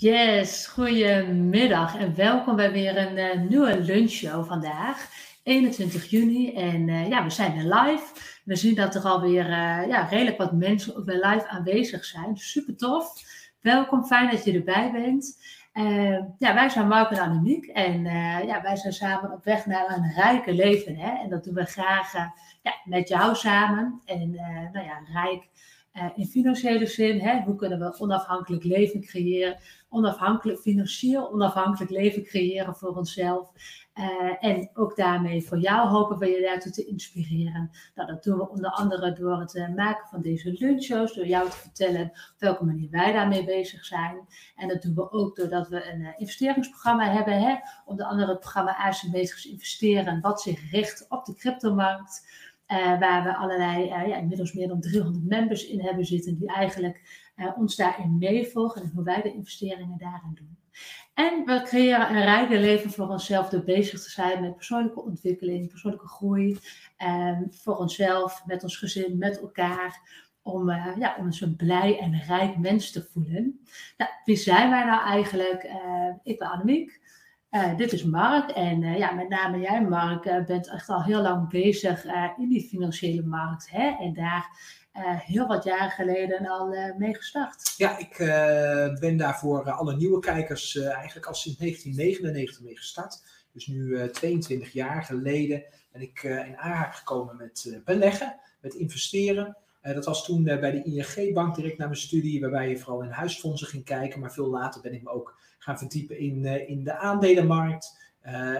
Yes, goedemiddag en welkom bij weer een uh, nieuwe lunchshow vandaag, 21 juni. En uh, ja, we zijn weer live. We zien dat er alweer uh, ja, redelijk wat mensen live aanwezig zijn. Super tof. Welkom, fijn dat je erbij bent. ja, wij zijn Mark en Annemiek en ja, wij zijn samen op weg naar een rijke leven. Hè? En dat doen we graag ja, met jou samen. En nou ja, rijk in financiële zin. Hè? Hoe kunnen we onafhankelijk leven creëren? onafhankelijk, financieel onafhankelijk leven creëren voor onszelf. Uh, en ook daarmee voor jou hopen we je daartoe te inspireren. Nou, dat doen we onder andere door het uh, maken van deze lunchshows, door jou te vertellen op welke manier wij daarmee bezig zijn. En dat doen we ook doordat we een investeringsprogramma hebben, hè? onder andere het programma Asymmetrisch Investeren, wat zich richt op de cryptomarkt. Waar we allerlei, ja, inmiddels meer dan 300 members in hebben zitten, die eigenlijk uh, ons daarin meevolgen en hoe wij de investeringen daarin doen. En we creëren een rijke leven voor onszelf door bezig te zijn met persoonlijke ontwikkeling, persoonlijke groei. Um, voor onszelf, met ons gezin, met elkaar. Om, ja, om ons een blij en rijk mens te voelen. Nou, wie zijn wij nou eigenlijk? Ik ben Annemiek. Uh, dit is Mark en uh, ja, met name jij, Mark, uh, bent echt al heel lang bezig in die financiële markt. Hè? En daar heel wat jaren geleden al mee gestart. Ja, ik ben daar voor alle nieuwe kijkers eigenlijk al sinds 1999 mee gestart. Dus nu 22 jaar geleden ben ik in aanraking gekomen met beleggen, met investeren. dat was toen bij de ING-bank direct na mijn studie, waarbij je vooral in huisfondsen ging kijken. Maar veel later ben ik me ook gaan verdiepen in, in de aandelenmarkt.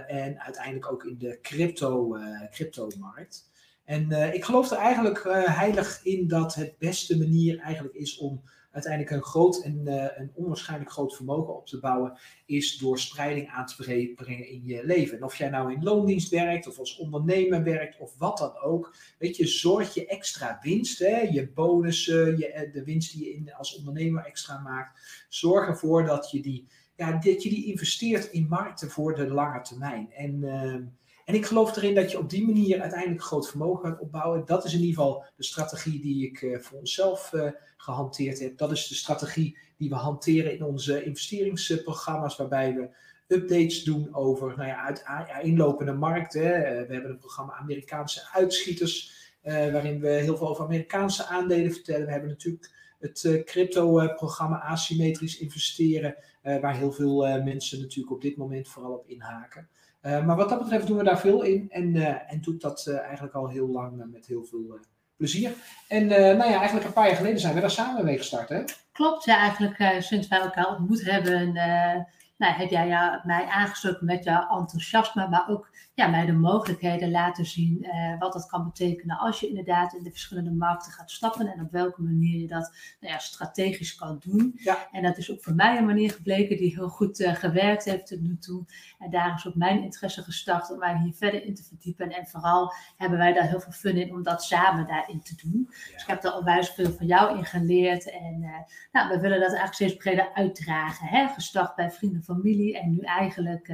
en uiteindelijk ook in de crypto, crypto-markt. En ik geloof er eigenlijk heilig in dat het beste manier eigenlijk is om uiteindelijk een groot en een onwaarschijnlijk groot vermogen op te bouwen, is door spreiding aan te brengen in je leven. En of jij nou in loondienst werkt of als ondernemer werkt of wat dan ook, weet je, zorg je extra winst, hè, je bonussen, je, de winst die je in, als ondernemer extra maakt, zorg ervoor dat je die, ja, dat je die investeert in markten voor de lange termijn. En ehm, en ik geloof erin dat je op die manier uiteindelijk groot vermogen gaat opbouwen. Dat is in ieder geval de strategie die ik uh, voor onszelf uh, gehanteerd heb. Dat is de strategie die we hanteren in onze investeringsprogramma's, waarbij we updates doen over nou ja, uit, inlopende markten. Uh, we hebben een programma Amerikaanse uitschieters, waarin we heel veel over Amerikaanse aandelen vertellen. We hebben natuurlijk het crypto-programma Asymmetrisch Investeren, waar heel veel mensen natuurlijk op dit moment vooral op inhaken. Maar wat dat betreft doen we daar veel in en, en doet dat eigenlijk al heel lang met heel veel plezier. En nou ja, eigenlijk een paar jaar geleden zijn we daar samen mee gestart, hè? Klopt, ja, eigenlijk sinds wij elkaar ontmoet hebben, nou, heb jij mij aangestoken met jouw enthousiasme, maar ook ja, mij de mogelijkheden laten zien uh, wat dat kan betekenen als je inderdaad in de verschillende markten gaat stappen en op welke manier je dat nou ja, strategisch kan doen. Ja. En dat is ook voor mij een manier gebleken die heel goed uh, gewerkt heeft tot nu toe. En daar is ook mijn interesse gestart om mij hier verder in te verdiepen. En vooral hebben wij daar heel veel fun in om dat samen daarin te doen. Ja. Dus ik heb er onwijs veel van jou in geleerd. En uh, nou, we willen dat eigenlijk steeds breder uitdragen. Hè? Gestart bij vrienden, familie en nu eigenlijk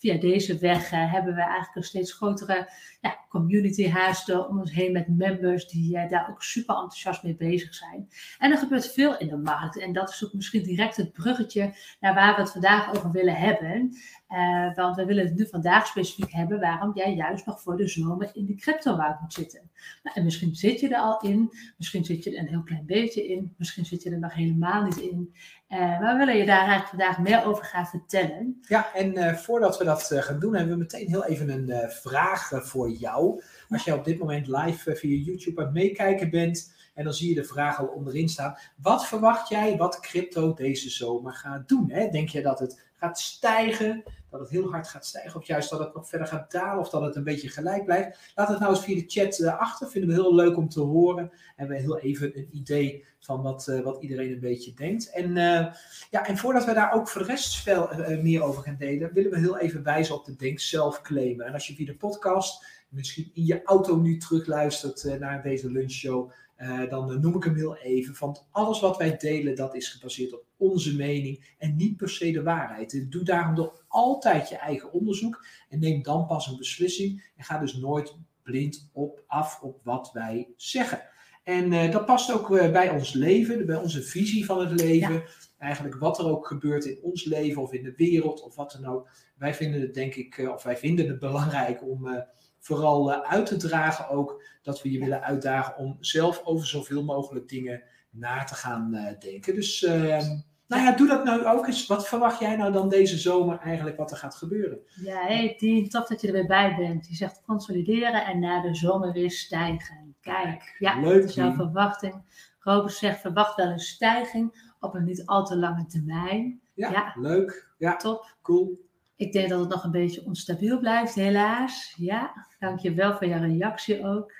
via deze weg hebben we eigenlijk een steeds grotere ja, community haasten om ons heen met members die uh, daar ook super enthousiast mee bezig zijn. En er gebeurt veel in de markt en dat is ook misschien direct het bruggetje naar waar we het vandaag over willen hebben. Uh, want we willen het nu vandaag specifiek hebben waarom jij juist nog voor de zomer in de cryptomarkt moet zitten. Nou, en misschien zit je er al in, misschien zit je er een heel klein beetje in, misschien zit je er nog helemaal niet in. Uh, maar we willen je daar eigenlijk vandaag meer over gaan vertellen. Ja, en uh, voordat we dat gaan doen, hebben we meteen heel even een vraag voor jou. Als jij op dit moment live via YouTube aan het meekijken bent, en dan zie je de vraag al onderin staan. Wat verwacht jij wat crypto deze zomer gaat doen? Hè? Denk je dat het gaat stijgen? Dat het heel hard gaat stijgen? Of juist dat het nog verder gaat dalen? Of dat het een beetje gelijk blijft? Laat het nou eens via de chat uh, achter. Vinden we heel leuk om te horen. En we heel even een idee van wat, uh, wat iedereen een beetje denkt. En, uh, ja, en voordat we daar ook voor de rest veel meer over gaan delen, willen we heel even wijzen op de Denk Zelf claimen. En als je via de podcast misschien in je auto nu terugluistert naar deze lunchshow, uh, dan noem ik hem heel even. Want alles wat wij delen, dat is gebaseerd op onze mening en niet per se de waarheid. Doe daarom door altijd je eigen onderzoek en neem dan pas een beslissing. En ga dus nooit blind op af op wat wij zeggen. En uh, dat past ook uh, bij ons leven, bij onze visie van het leven. eigenlijk wat er ook gebeurt in ons leven of in de wereld of wat dan ook. Wij vinden het denk ik, of wij vinden het belangrijk om vooral uit te dragen ook dat we je willen uitdagen om zelf over zoveel mogelijk dingen na te gaan denken. Dus ehm, nou ja, doe dat nou ook eens. Wat verwacht jij nou dan deze zomer eigenlijk wat er gaat gebeuren? Ja, hey, die, tof dat je er weer bij bent. Die zegt consolideren en na de zomer weer stijgen. Kijk, ja, leuk. Dat is jouw verwachting. Robert zegt, verwacht wel een stijging op een niet al te lange termijn. Ja, leuk. Ja, top. Cool. Ik denk dat het nog een beetje onstabiel blijft, helaas. Ja, dankjewel voor jouw reactie ook.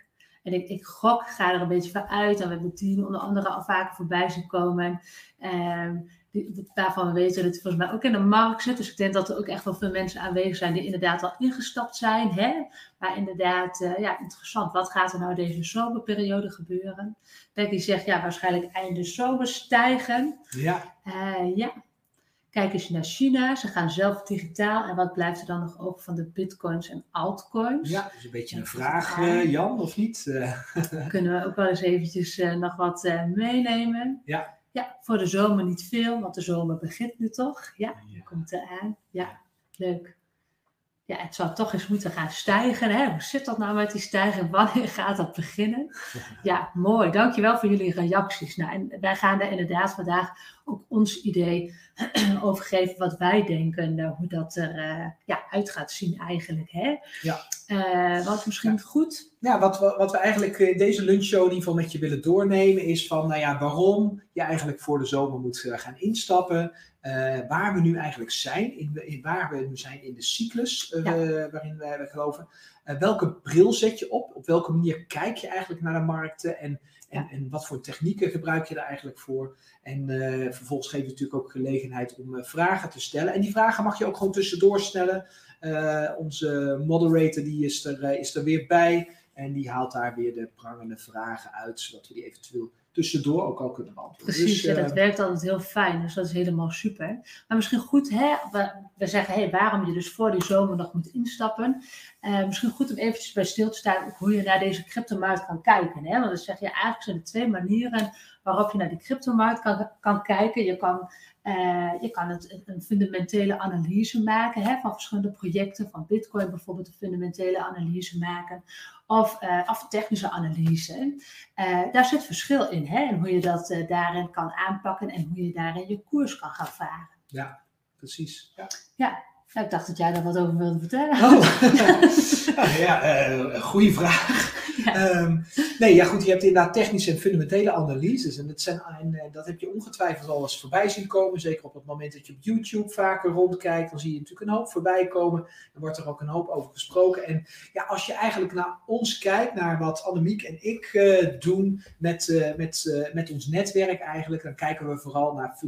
En ik, ik gok, ga er een beetje van uit. En we hebben tien onder andere al vaker voorbij zien komen. Um, die, waarvan we weten dat het volgens mij ook in de markt zit. Dus ik denk dat er ook echt wel veel mensen aanwezig zijn die inderdaad al ingestapt zijn. Hè? Maar inderdaad, uh, ja, interessant. Wat gaat er nou deze zomerperiode gebeuren? Becky zegt, ja, waarschijnlijk einde zomer stijgen. Ja. Uh, ja. Kijk eens naar China. Ze gaan zelf digitaal. En wat blijft er dan nog over van de bitcoins en altcoins? Ja, dat is een beetje een vraag, uh, Jan, of niet? Kunnen we ook wel eens eventjes nog wat meenemen? Ja. Ja, voor de zomer niet veel, want de zomer begint nu toch. Ja, ja. komt eraan. Ja, leuk. Ja, het zou toch eens moeten gaan stijgen. Hè? Hoe zit dat nou met die stijgen? Wanneer gaat dat beginnen? Ja, mooi. Dankjewel voor jullie reacties. Nou, en wij gaan daar inderdaad vandaag ook ons idee over geven wat wij denken, uh, hoe dat er uh, ja, uit gaat zien eigenlijk. Hè? Ja. Uh, wat misschien ja. goed. Ja, wat we, wat we eigenlijk in deze lunchshow in ieder geval met je willen doornemen is van, nou ja, waarom je eigenlijk voor de zomer moet gaan instappen. waar we nu eigenlijk zijn, in, in, waar we nu zijn in de cyclus ja. waarin wij, wij geloven. welke bril zet je op? Op welke manier kijk je eigenlijk naar de markten? En en, wat voor technieken gebruik je daar eigenlijk voor? En uh, vervolgens geef je natuurlijk ook gelegenheid om uh, vragen te stellen. En die vragen mag je ook gewoon tussendoor stellen. Uh, onze moderator die is, er, is er weer bij. En die haalt daar weer de prangende vragen uit, zodat we die eventueel tussendoor ook al kunnen beantwoorden. Precies, dus, ja, dat werkt altijd heel fijn. Dus dat is helemaal super. Maar misschien goed, hè, we, we zeggen hey, waarom je dus voor die zomer nog moet instappen. Uh, misschien goed om eventjes bij stil te staan hoe je naar deze cryptomarkt kan kijken. Hè? Want dan zeg je eigenlijk zijn er twee manieren waarop je naar die cryptomarkt kan, kan kijken. Je kan, uh, je kan het, een fundamentele analyse maken hè, van verschillende projecten, van Bitcoin bijvoorbeeld een fundamentele analyse maken, of, uh, of technische analyse. Uh, daar zit verschil in hè, en hoe je dat daarin kan aanpakken en hoe je daarin je koers kan gaan varen. Ja, precies. Ja. ja. Nou, ik dacht dat jij daar wat over wilde vertellen. Oh. ja, uh, goede vraag. Ja. Um, nee, ja goed, je hebt inderdaad technische en fundamentele analyses. En dat, zijn, en dat heb je ongetwijfeld al eens voorbij zien komen. Zeker op het moment dat je op YouTube vaker rondkijkt. Dan zie je natuurlijk een hoop voorbij komen. Dan wordt er ook een hoop over gesproken. En ja, als je eigenlijk naar ons kijkt, naar wat Annemiek en ik uh, doen met, uh, met, uh, met ons netwerk eigenlijk. Dan kijken we vooral naar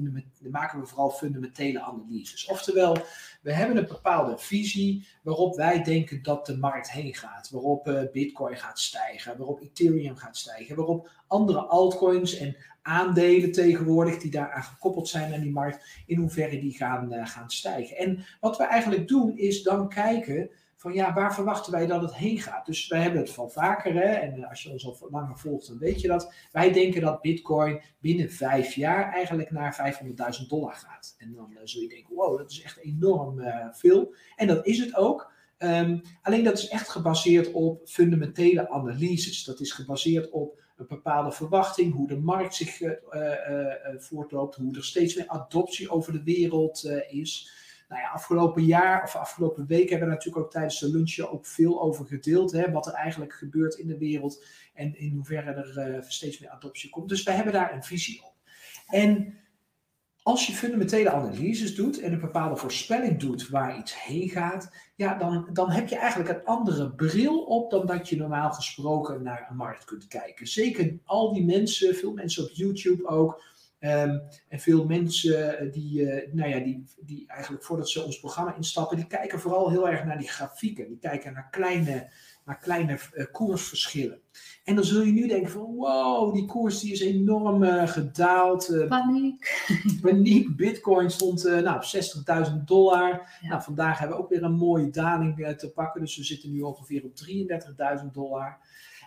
maken we vooral fundamentele analyses. Oftewel, we hebben een bepaalde visie waarop wij denken dat de markt heen gaat. Waarop uh, Bitcoin gaat stijgen, waarop Ethereum gaat stijgen, waarop andere altcoins en aandelen tegenwoordig die daaraan gekoppeld zijn aan die markt, in hoeverre die gaan, uh, gaan stijgen. En wat we eigenlijk doen is dan kijken van ja, waar verwachten wij dat het heen gaat? Dus wij hebben het van vaker, hè, en als je ons al langer volgt, dan weet je dat. Wij denken dat Bitcoin binnen vijf jaar eigenlijk naar 500.000 dollar gaat. En dan uh, zul je denken, wow, dat is echt enorm uh, veel. En dat is het ook. Um, alleen dat is echt gebaseerd op fundamentele analyses. Dat is gebaseerd op een bepaalde verwachting, hoe de markt zich voortloopt, hoe er steeds meer adoptie over de wereld is nou ja, afgelopen jaar of afgelopen week hebben we natuurlijk ook tijdens de lunchje ook veel over gedeeld. Hè, wat er eigenlijk gebeurt in de wereld en in hoeverre er uh, steeds meer adoptie komt. Dus we hebben daar een visie op. En als je fundamentele analyses doet en een bepaalde voorspelling doet waar iets heen gaat, ja, dan, dan heb je eigenlijk een andere bril op dan dat je normaal gesproken naar een markt kunt kijken. Zeker al die mensen, veel mensen op YouTube ook, Um, en veel mensen eh, die, uh, nou ja, die, die eigenlijk voordat ze ons programma instappen, die kijken vooral heel erg naar die grafieken. Die kijken naar kleine, naar kleine uh, koersverschillen. En dan zul je nu denken van wow, die koers die is enorm gedaald. paniek. Paniek. Bitcoin stond nou, op 60.000 dollar. Ja. Nou, vandaag hebben we ook weer een mooie daling te pakken. Dus we zitten nu ongeveer op 33.000 dollar.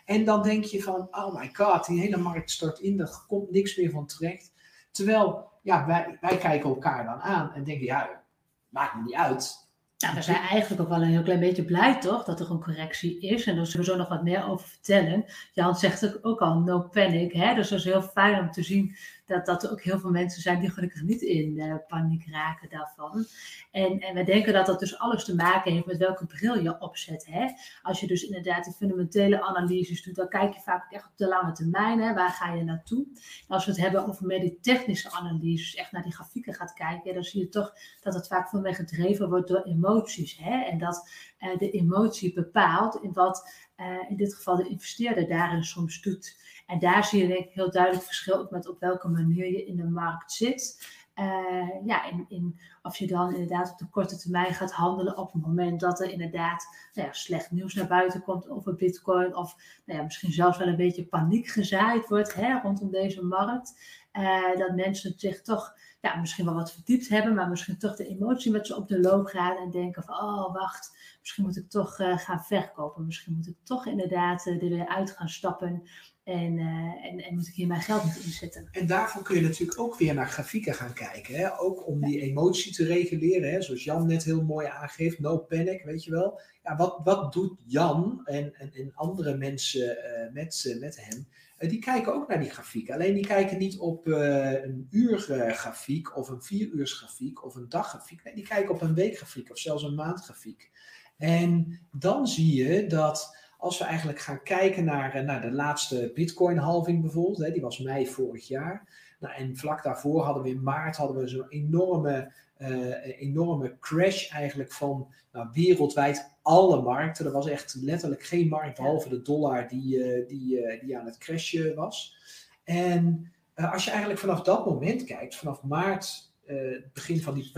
En dan denk je van, oh my god, die hele markt stort in, er komt niks meer van terecht. Terwijl ja, wij, wij kijken elkaar dan aan en denken, ja, maakt me niet uit. Nou, we zijn eigenlijk ook wel een heel klein beetje blij, toch? Dat er een correctie is. En daar zullen we zo nog wat meer over vertellen. Jan zegt ook al, no panic. Hè? Dus dat is heel fijn om te zien dat, dat er ook heel veel mensen zijn die gelukkig niet in uh, paniek raken daarvan. En, en we denken dat dat dus alles te maken heeft met welke bril je opzet. Hè? Als je dus inderdaad die fundamentele analyses doet, dan kijk je vaak echt op de lange termijn. Hè? Waar ga je naartoe? Als we het hebben over meer die technische analyses, echt naar die grafieken gaat kijken, dan zie je toch dat het vaak veel meer gedreven wordt door emoties. Hè? En dat uh, de emotie bepaalt in wat uh, in dit geval de investeerder daarin soms doet. En daar zie je denk ik heel duidelijk verschil met op welke manier je in de markt zit. Uh, ja, in, in, of je dan inderdaad op de korte termijn gaat handelen op het moment dat er inderdaad nou ja, slecht nieuws naar buiten komt over Bitcoin. Of nou ja, misschien zelfs wel een beetje paniek gezaaid wordt hè, rondom deze markt. Uh, dat mensen zich toch ja, misschien wel wat verdiept hebben, maar misschien toch de emotie met ze op de loop gaan en denken van, oh wacht, misschien moet ik toch uh, gaan verkopen. Misschien moet ik toch inderdaad er weer uit gaan stappen. En, uh, en, en, moet ik hier mijn geld niet inzetten. En daarvoor kun je natuurlijk ook weer naar grafieken gaan kijken. Hè? Ook om die emotie te reguleren. Hè? Zoals Jan net heel mooi aangeeft. No panic, weet je wel. Ja, wat, wat doet Jan en, en, en andere mensen uh, met, met hem? Uh, die kijken ook naar die grafiek. Alleen die kijken niet op een uurgrafiek of een vieruursgrafiek of een daggrafiek. Nee, die kijken op een weekgrafiek of zelfs een maandgrafiek. En dan zie je dat als we eigenlijk gaan kijken naar, naar de laatste Bitcoin-halving bijvoorbeeld, hè, die was mei vorig jaar. Nou, en vlak daarvoor hadden we in maart hadden we zo'n enorme, uh, enorme crash eigenlijk van nou, wereldwijd alle markten. Er was echt letterlijk geen markt behalve de dollar die, uh, die, uh, die aan het crashen was. En als je eigenlijk vanaf dat moment kijkt, vanaf maart, het begin van die,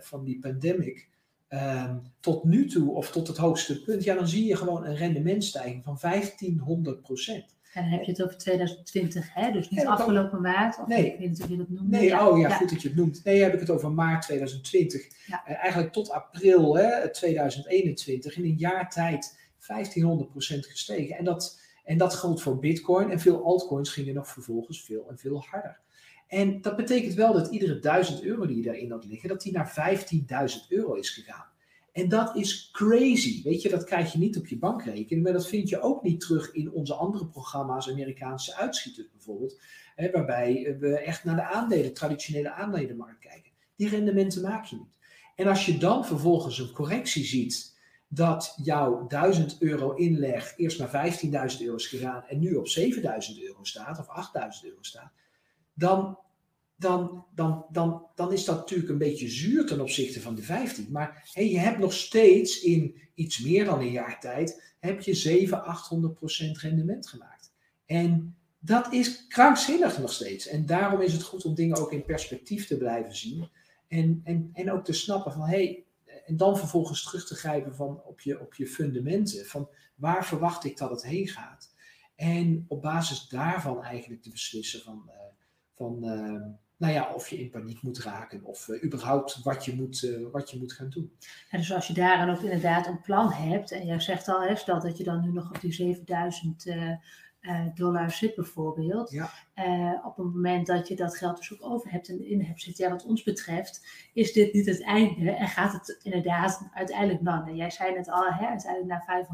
van die pandemic, Um, tot nu toe of tot het hoogste punt, ja, dan zie je gewoon een rendementstijging van 1500 procent. En dan heb je het over 2020, hè? dus niet ja, afgelopen maart. Of nee, ik weet niet of je dat noemt. Nee, ja. oh ja, ja, goed dat je het noemt. Nee, heb ik het over maart 2020. Ja. Uh, eigenlijk tot april hè, 2021, in een jaar tijd 1500 procent gestegen. En dat, en dat geldt voor Bitcoin en veel altcoins gingen nog vervolgens veel en veel harder. En dat betekent wel dat iedere 1000 euro die je daarin had liggen, dat die naar 15.000 euro is gegaan. En dat is crazy. Weet je, dat krijg je niet op je bankrekening, maar dat vind je ook niet terug in onze andere programma's, Amerikaanse uitschieters bijvoorbeeld, hè, waarbij we echt naar de aandelen, traditionele aandelenmarkt kijken. Die rendementen maak je niet. En als je dan vervolgens een correctie ziet dat jouw 1000 euro inleg eerst naar 15.000 euro is gegaan en nu op 7000 euro staat of 8000 euro staat, dan, dan, dan, dan, dan is dat natuurlijk een beetje zuur ten opzichte van de 15. Maar hey, je hebt nog steeds in iets meer dan een jaar tijd, heb je 700, 800 procent rendement gemaakt. En dat is krankzinnig nog steeds. En daarom is het goed om dingen ook in perspectief te blijven zien. En, en, en ook te snappen van, hey, en dan vervolgens terug te grijpen van op, je, op je fundamenten. Van waar verwacht ik dat het heen gaat? En op basis daarvan eigenlijk te beslissen van, uh, van uh, nou ja, of je in paniek moet raken of uh, überhaupt wat je, moet, uh, wat je moet gaan doen. Ja, dus als je daar dan ook inderdaad een plan hebt en jij zegt al, hè, stel dat je dan nu nog op die 7000 dollar zit bijvoorbeeld, ja. op het moment dat je dat geld dus ook over hebt en in hebt zitten, ja, wat ons betreft, is dit niet het einde en gaat het inderdaad uiteindelijk naar, jij zei het al, hè, uiteindelijk naar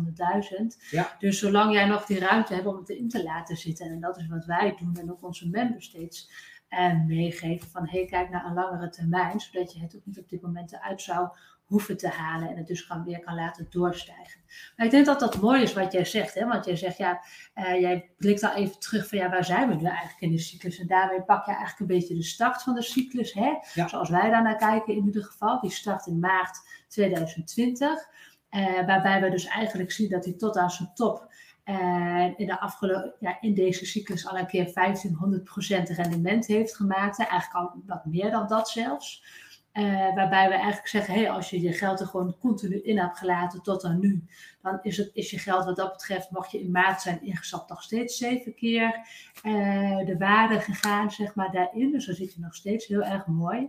500.000. Ja. Dus zolang jij nog die ruimte hebt om het in te laten zitten, en dat is wat wij doen en ook onze members steeds en meegeven van hey, kijk naar een langere termijn, zodat je het ook niet op dit moment eruit zou hoeven te halen en het dus gewoon weer kan laten doorstijgen. Maar ik denk dat dat mooi is wat jij zegt, hè? want jij zegt ja, uh, jij blikt al even terug van ja, waar zijn we nu eigenlijk in de cyclus? En daarmee pak je eigenlijk een beetje de start van de cyclus, hè? Ja. zoals wij daar naar kijken in ieder geval. Die start in maart 2020, uh, waarbij we dus eigenlijk zien dat hij tot aan zijn top en in, de afgelopen, ja, in deze cyclus al een keer 1500% rendement heeft gemaakt. Eigenlijk al wat meer dan dat zelfs. Uh, waarbij we eigenlijk zeggen, hey, als je je geld er gewoon continu in hebt gelaten tot aan nu, dan is, het, is je geld wat dat betreft, mocht je in maart zijn ingestapt, nog steeds zeven keer uh, de waarde gegaan, zeg maar, daarin. Dus dan zit je nog steeds heel erg mooi.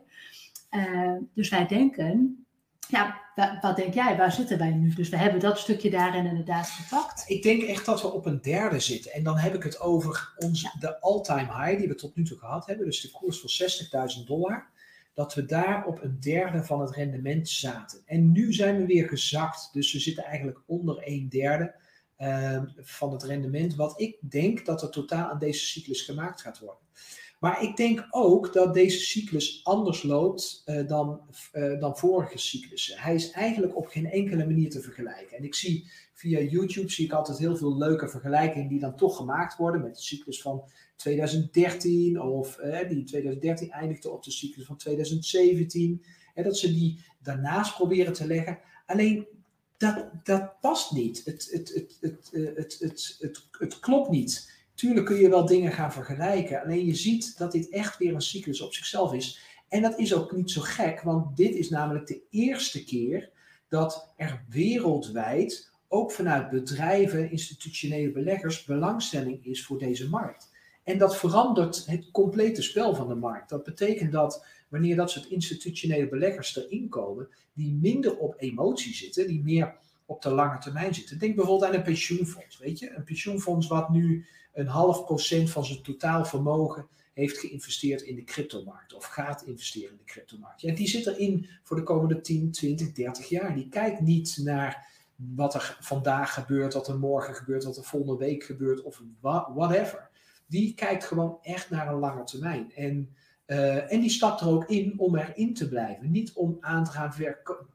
Uh, dus wij denken, ja, wat denk jij, waar zitten wij nu? Dus we hebben dat stukje daarin inderdaad gepakt. Ik denk echt dat we op een derde zitten. En dan heb ik het over ons, de all-time high die we tot nu toe gehad hebben. Dus de koers van 60.000 dollar. Dat we daar op een derde van het rendement zaten. En nu zijn we weer gezakt. Dus we zitten eigenlijk onder een derde uh, van het rendement. Wat ik denk dat er totaal aan deze cyclus gemaakt gaat worden. Maar ik denk ook dat deze cyclus anders loopt uh, dan, uh, dan vorige cyclussen. Hij is eigenlijk op geen enkele manier te vergelijken. En ik zie via YouTube zie ik altijd heel veel leuke vergelijkingen die dan toch gemaakt worden met de cyclus van 2013 of die 2013 eindigde op de cyclus van 2017. En dat ze die daarnaast proberen te leggen. Alleen dat, dat past niet. Het, het, het, het, het, het, het, het klopt niet. Tuurlijk kun je wel dingen gaan vergelijken. Alleen je ziet dat dit echt weer een cyclus op zichzelf is. En dat is ook niet zo gek, want dit is namelijk de eerste keer dat er wereldwijd, ook vanuit bedrijven, institutionele beleggers, belangstelling is voor deze markt. En dat verandert het complete spel van de markt. Dat betekent dat wanneer dat soort institutionele beleggers erin komen, die minder op emotie zitten, die meer op de lange termijn zitten. Denk bijvoorbeeld aan een pensioenfonds. Weet je, een pensioenfonds wat nu een half procent van zijn totaal vermogen heeft geïnvesteerd in de cryptomarkt of gaat investeren in de cryptomarkt. Ja, die zit erin voor de komende 10, 20, 30 jaar. Die kijkt niet naar wat er vandaag gebeurt, wat er morgen gebeurt, wat er volgende week gebeurt of whatever. Die kijkt gewoon echt naar een lange termijn. En, uh, en die stapt er ook in om erin te blijven. Niet om aan te gaan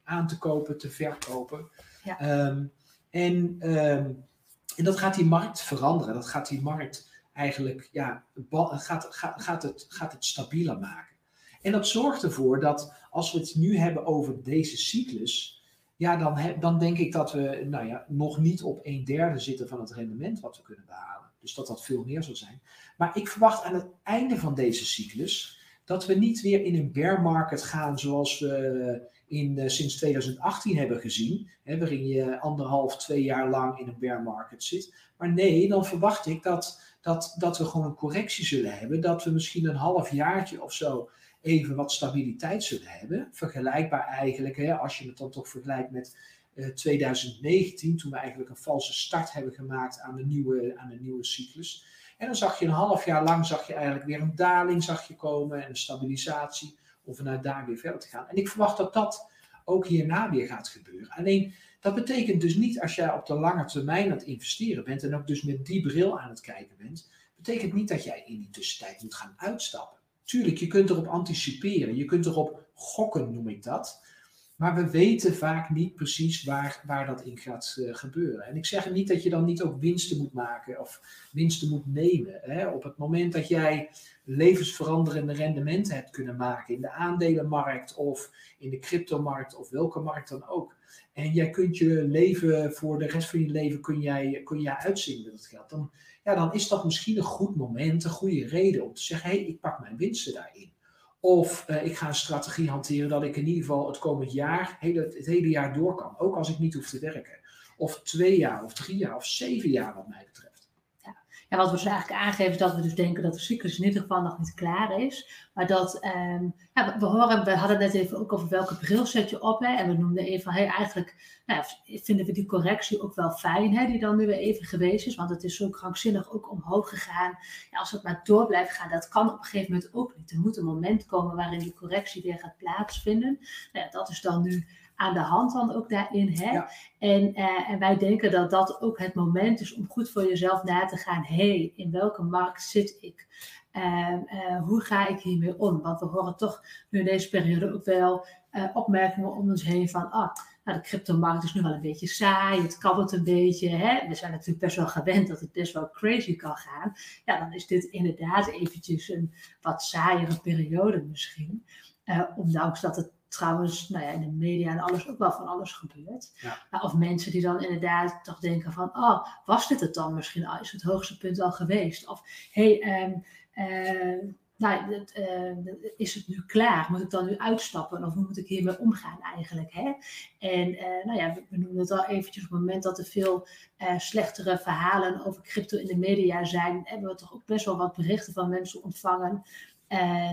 aan te kopen, te verkopen. Ja. Um, en um, en dat gaat die markt veranderen. Dat gaat die markt eigenlijk, ja, gaat, gaat, gaat, het, gaat het stabieler maken. En dat zorgt ervoor dat als we het nu hebben over deze cyclus, ja, dan, dan denk ik dat we nou ja, nog niet op een derde zitten van het rendement wat we kunnen behalen. Dus dat dat veel meer zal zijn. Maar ik verwacht aan het einde van deze cyclus dat we niet weer in een bear market gaan zoals we in, uh, sinds 2018 hebben gezien, hè, waarin je anderhalf, twee jaar lang in een bear market zit. Maar nee, dan verwacht ik dat, dat, dat we gewoon een correctie zullen hebben, dat we misschien een half jaartje of zo even wat stabiliteit zullen hebben. Vergelijkbaar eigenlijk, hè, als je het dan toch vergelijkt met eh, 2019, toen we eigenlijk een valse start hebben gemaakt aan de nieuwe, aan de nieuwe cyclus. En dan zag je een half jaar lang zag je eigenlijk weer een daling zag je komen en een stabilisatie om vanuit daar weer verder te gaan. En ik verwacht dat dat ook hierna weer gaat gebeuren. Alleen dat betekent dus niet als jij op de lange termijn aan het investeren bent en ook dus met die bril aan het kijken bent, betekent niet dat jij in die tussentijd moet gaan uitstappen. Tuurlijk, je kunt erop anticiperen, je kunt erop gokken, noem ik dat. Maar we weten vaak niet precies waar, waar dat in gaat uh, gebeuren. En ik zeg niet dat je dan niet ook winsten moet maken of winsten moet nemen. Hè. Op het moment dat jij levensveranderende rendementen hebt kunnen maken in de aandelenmarkt of in de cryptomarkt of welke markt dan ook. En jij kunt je leven voor de rest van je leven kun jij, kun jij uitzien met dat geld. Dan, ja, dan is dat misschien een goed moment, een goede reden om te zeggen, hé, hey, ik pak mijn winsten daarin. Of uh, ik ga een strategie hanteren dat ik in ieder geval het komend jaar, hele, het hele jaar door kan. Ook als ik niet hoef te werken. Of twee jaar, of drie jaar, of zeven jaar wat mij betreft. Ja, wat we dus eigenlijk aangeven is dat we dus denken dat de cyclus in ieder geval nog niet klaar is. Maar dat, um, ja, we, horen, we hadden net even ook over welke bril zet je op. Hè, en we noemden even van, hey, eigenlijk nou, vinden we die correctie ook wel fijn, hè, die dan nu weer even geweest is. Want het is zo krankzinnig ook omhoog gegaan. Ja, als het maar door blijft gaan, dat kan op een gegeven moment ook niet. Er moet een moment komen waarin die correctie weer gaat plaatsvinden. Nou, ja, dat is dan nu aan de hand dan ook daarin. Hè? En, uh, en wij denken dat dat ook het moment is om goed voor jezelf na te gaan. Hé, hey, in welke markt zit ik? Uh, uh, hoe ga ik hiermee om? Want we horen toch nu in deze periode ook wel opmerkingen om ons heen van... Ah, nou, de cryptomarkt is nu wel een beetje saai, het kabbelt een beetje. Hè? We zijn natuurlijk best wel gewend dat het best wel crazy kan gaan. Ja, dan is dit inderdaad eventjes een wat saaiere periode misschien. ondanks dat het trouwens nou ja, in de media en alles ook wel van alles gebeurt. Ja. Of mensen die dan inderdaad toch denken van, oh, was dit het dan misschien al? Is het hoogste punt al geweest? Of, hey, um, uh, nou, uh, is het nu klaar? Moet ik dan nu uitstappen? Of hoe moet ik hiermee omgaan eigenlijk? Hè? En uh, nou ja, we, we, noemen het al eventjes op het moment dat er veel uh, slechtere verhalen over crypto in de media zijn, hebben we toch ook best wel wat berichten van mensen ontvangen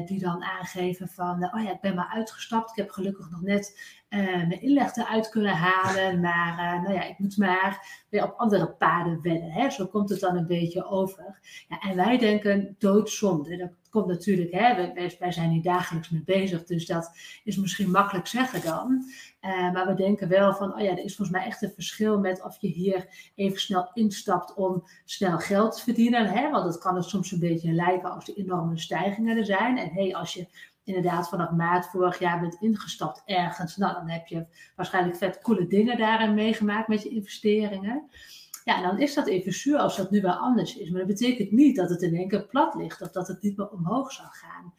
die dan aangeven van, oh ja, ik ben maar uitgestapt. Ik heb gelukkig nog net mijn inleg eruit kunnen halen. Maar nou ja, ik moet maar weer op andere paden wedden. Hè? Zo komt het dan een beetje over. Ja, en wij denken doodzonde. Dat komt natuurlijk, hè, wij, zijn hier dagelijks mee bezig. Dus dat is misschien makkelijk zeggen dan. Uh, maar we denken wel van, oh ja, er is volgens mij echt een verschil met of je hier even snel instapt om snel geld te verdienen. Hè? Want het kan er soms een beetje lijken als er enorme stijgingen er zijn. En hey, als je inderdaad vanaf maart vorig jaar bent ingestapt ergens, nou dan heb je waarschijnlijk vet coole dingen daarin meegemaakt met je investeringen. Ja, dan is dat even zuur als dat nu wel anders is. Maar dat betekent niet dat het in één keer plat ligt of dat het niet meer omhoog zal gaan.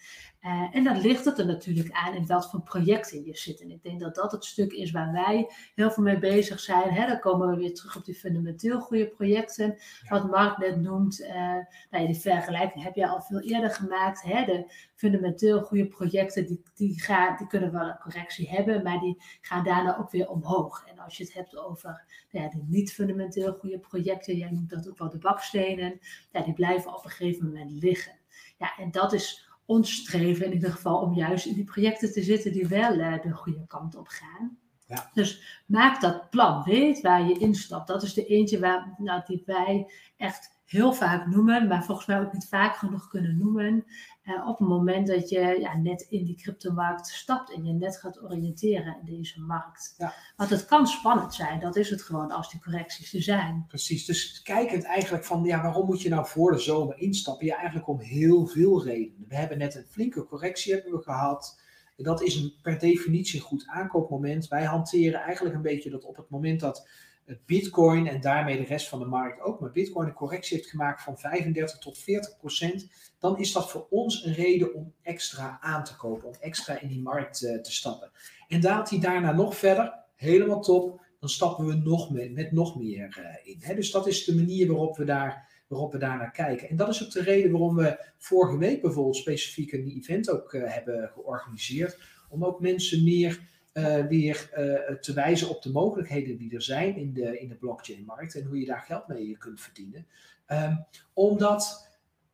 Uh, en dan ligt het er natuurlijk aan in wat voor projecten je zit. En ik denk dat dat het stuk is waar wij heel veel mee bezig zijn. Hè, dan komen we weer terug op die fundamenteel goede projecten. Wat Mark net noemt, uh, nou ja, die vergelijking heb je al veel eerder gemaakt. Hè, de fundamenteel goede projecten, die, die, gaan, die kunnen wel een correctie hebben, maar die gaan daarna ook weer omhoog. En als je het hebt over nou ja, de niet fundamenteel goede projecten, jij noemt dat ook wel de bakstenen, ja, die blijven op een gegeven moment liggen. Ja, en dat is ons streven in ieder geval om juist in die projecten te zitten die wel uh, de goede kant op gaan. Ja. Dus maak dat plan, weet waar je instapt. Dat is de eentje waar, nou, die wij echt heel vaak noemen, maar volgens mij ook niet vaak genoeg kunnen noemen. Uh, op het moment dat je ja, net in die cryptomarkt stapt en je net gaat oriënteren in deze markt. Ja. Want het kan spannend zijn, dat is het gewoon als die correcties er zijn. Precies, dus kijkend eigenlijk van ja, waarom moet je nou voor de zomer instappen? Ja, eigenlijk om heel veel redenen. We hebben net een flinke correctie hebben we gehad. Dat is een, per definitie een goed aankoopmoment. Wij hanteren eigenlijk een beetje dat op het moment dat Bitcoin en daarmee de rest van de markt ook, maar Bitcoin een correctie heeft gemaakt van 35 tot 40 procent, dan is dat voor ons een reden om extra aan te kopen, om extra in die markt uh, te stappen. En daalt hij daarna nog verder, helemaal top, dan stappen we nog met, met nog meer uh, in. Hè? Dus dat is de manier waarop we, daar, waarop we daar naar kijken. En dat is ook de reden waarom we vorige week bijvoorbeeld specifiek een event ook uh, hebben georganiseerd, om ook mensen meer uh, weer uh, te wijzen op de mogelijkheden die er zijn in de, in de blockchain-markt en hoe je daar geld mee kunt verdienen. Um, omdat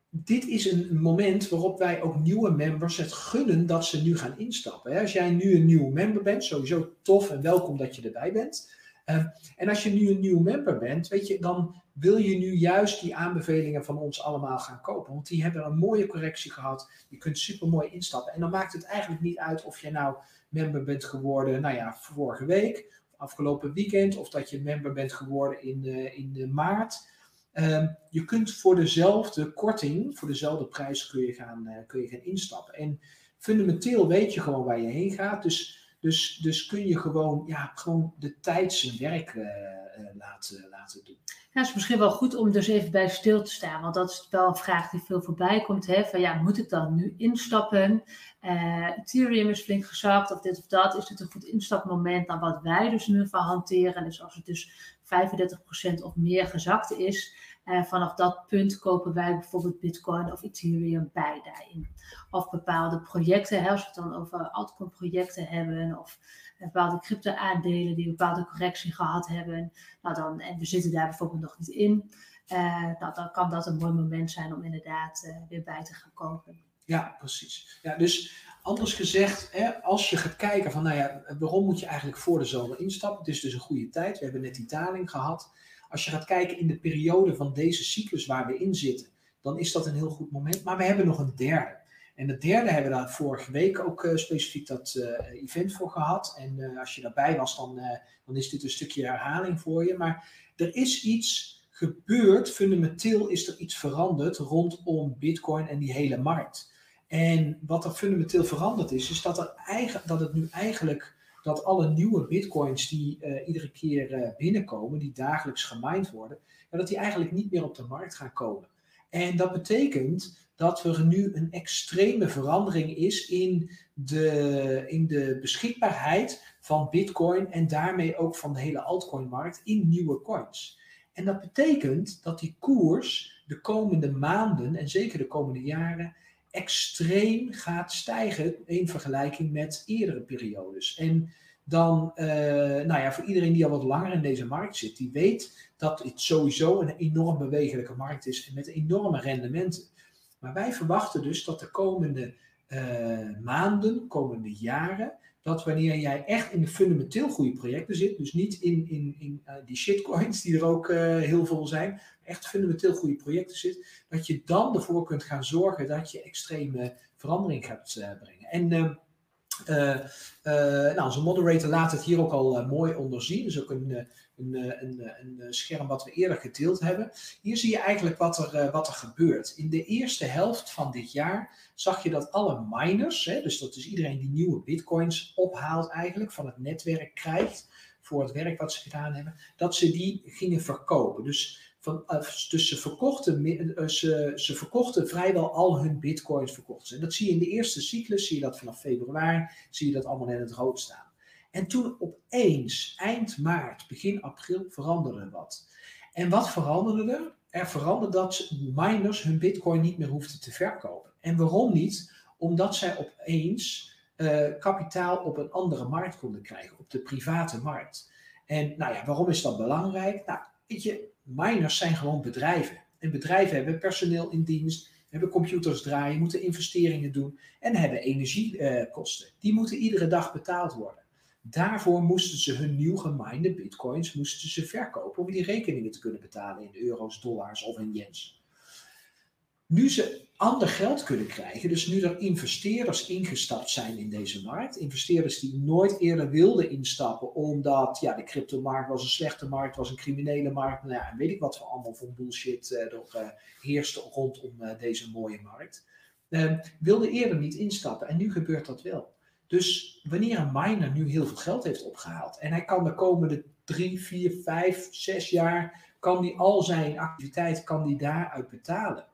dit is een moment waarop wij ook nieuwe members het gunnen dat ze nu gaan instappen. Als jij nu een nieuwe member bent, sowieso tof en welkom dat je erbij bent. Um, en als je nu een nieuwe member bent, weet je, dan wil je nu juist die aanbevelingen van ons allemaal gaan kopen. Want die hebben een mooie correctie gehad. Je kunt super mooi instappen. En dan maakt het eigenlijk niet uit of je nou member bent geworden, nou ja, vorige week, afgelopen weekend, of dat je member bent geworden in, uh, in de maart. Um, je kunt voor dezelfde korting, voor dezelfde prijs kun je gaan, uh, kun je gaan instappen. En fundamenteel weet je gewoon waar je heen gaat. Dus, dus, dus kun je gewoon, ja, gewoon de tijd zijn werk uh, laten, laten doen. Ja, het is misschien wel goed om dus even bij stil te staan. Want dat is wel een vraag die veel voorbij komt. Hè? Van ja, moet ik dan nu instappen? Uh, Ethereum is flink gezakt of dit of dat. Is dit een goed instapmoment dan wat wij dus nu van hanteren? Dus als het dus 35% of meer gezakt is, uh, vanaf dat punt kopen wij bijvoorbeeld Bitcoin of Ethereum bij daarin. Of bepaalde projecten, als we het dan over altcoin projecten hebben, of bepaalde crypto-aandelen die een bepaalde correctie gehad hebben. Nou dan, en we zitten daar bijvoorbeeld nog niet in. Uh, nou, dan kan dat een mooi moment zijn om inderdaad weer bij te gaan kopen. Ja, precies. Ja, dus anders gezegd, hè, als je gaat kijken van, nou ja, waarom moet je eigenlijk voor de zomer instappen? Het is dus een goede tijd. We hebben net die daling gehad. Als je gaat kijken in de periode van deze cyclus waar we in zitten, dan is dat een heel goed moment. Maar we hebben nog een derde. En de derde hebben we daar vorige week ook uh, specifiek dat uh, event voor gehad. En uh, als je daarbij was, dan, dan is dit een stukje herhaling voor je. Maar er is iets gebeurd, fundamenteel is er iets veranderd rondom Bitcoin en die hele markt. En wat er fundamenteel veranderd is, is dat, er eigen, dat het nu eigenlijk dat alle nieuwe bitcoins die iedere keer binnenkomen, die dagelijks gemined worden, dat die eigenlijk niet meer op de markt gaan komen. En dat betekent dat er nu een extreme verandering is in de, in de beschikbaarheid van Bitcoin en daarmee ook van de hele altcoinmarkt in nieuwe coins. En dat betekent dat die koers de komende maanden en zeker de komende jaren extreem gaat stijgen in vergelijking met eerdere periodes. En dan, uh, nou ja, voor iedereen die al wat langer in deze markt zit, die weet dat het sowieso een enorm bewegelijke markt is met enorme rendementen. Maar wij verwachten dus dat de komende uh, maanden, komende jaren, dat wanneer jij echt in de fundamenteel goede projecten zit, dus niet in, in, in uh, die shitcoins die er ook uh, heel veel zijn, echt fundamenteel goede projecten zit, dat je dan ervoor kunt gaan zorgen dat je extreme verandering gaat brengen. En uh, nou, onze moderator laat het hier ook al mooi onderzien. Dus ook een, een, een, een, scherm wat we eerder gedeeld hebben. Hier zie je eigenlijk wat er, wat er gebeurt. In de eerste helft van dit jaar zag je dat alle miners, hè, dus dat is iedereen die nieuwe bitcoins ophaalt eigenlijk, van het netwerk krijgt voor het werk wat ze gedaan hebben, dat ze die gingen verkopen. Dus van, dus ze verkochten, ze, ze verkochten vrijwel al hun bitcoins verkochten. En dat zie je in de eerste cyclus, zie je dat vanaf februari, zie je dat allemaal in het rood staan. En toen opeens, eind maart, begin april, veranderde wat. En wat veranderde er? Er veranderde dat miners hun bitcoin niet meer hoefden te verkopen. En waarom niet? Omdat zij opeens uh, kapitaal op een andere markt konden krijgen, op de private markt. En nou ja, waarom is dat belangrijk? Nou, weet je, miners zijn gewoon bedrijven. En bedrijven hebben personeel in dienst, hebben computers draaien, moeten investeringen doen en hebben energiekosten. Die moeten iedere dag betaald worden. Daarvoor moesten ze hun nieuw geminde bitcoins moesten ze verkopen om die rekeningen te kunnen betalen in euro's, dollars of in yens. Nu ze ander geld kunnen krijgen, dus nu er investeerders ingestapt zijn in deze markt, investeerders die nooit eerder wilden instappen omdat ja, de cryptomarkt was een slechte markt, was een criminele markt, nou ja, weet ik wat voor allemaal voor bullshit uh, er uh, heerste rondom uh, deze mooie markt, wilden eerder niet instappen en nu gebeurt dat wel. Dus wanneer een miner nu heel veel geld heeft opgehaald en hij kan de komende drie, vier, vijf, zes jaar, kan die al zijn activiteit, kan die daaruit betalen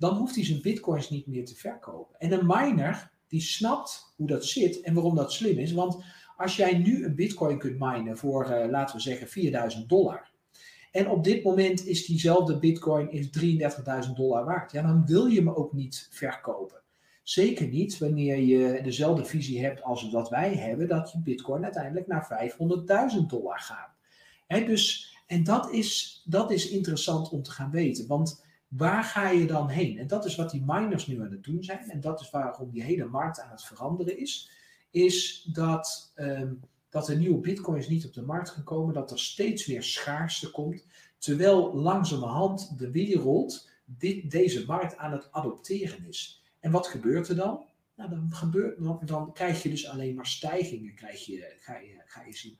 dan hoeft hij zijn bitcoins niet meer te verkopen. En een miner, die snapt hoe dat zit en waarom dat slim is. Want als jij nu een bitcoin kunt minen voor, uh, laten we zeggen, 4000 dollar. En op dit moment is diezelfde bitcoin is 33.000 dollar waard. Ja, dan wil je hem ook niet verkopen. Zeker niet wanneer je dezelfde visie hebt als wat wij hebben, dat je bitcoin uiteindelijk naar 500.000 dollar gaat. He, dus, en dat is, dat is interessant om te gaan weten. Want waar ga je dan heen? En dat is wat die miners nu aan het doen zijn. En dat is waarom die hele markt aan het veranderen is. Is dat, um, dat er nieuwe bitcoins niet op de markt gaan komen. Dat er steeds meer schaarste komt. Terwijl langzamerhand de wereld dit, deze markt aan het adopteren is. En wat gebeurt er dan? Nou, dan, gebeurt, dan, krijg je dus alleen maar stijgingen krijg je, ga, je, ga je zien.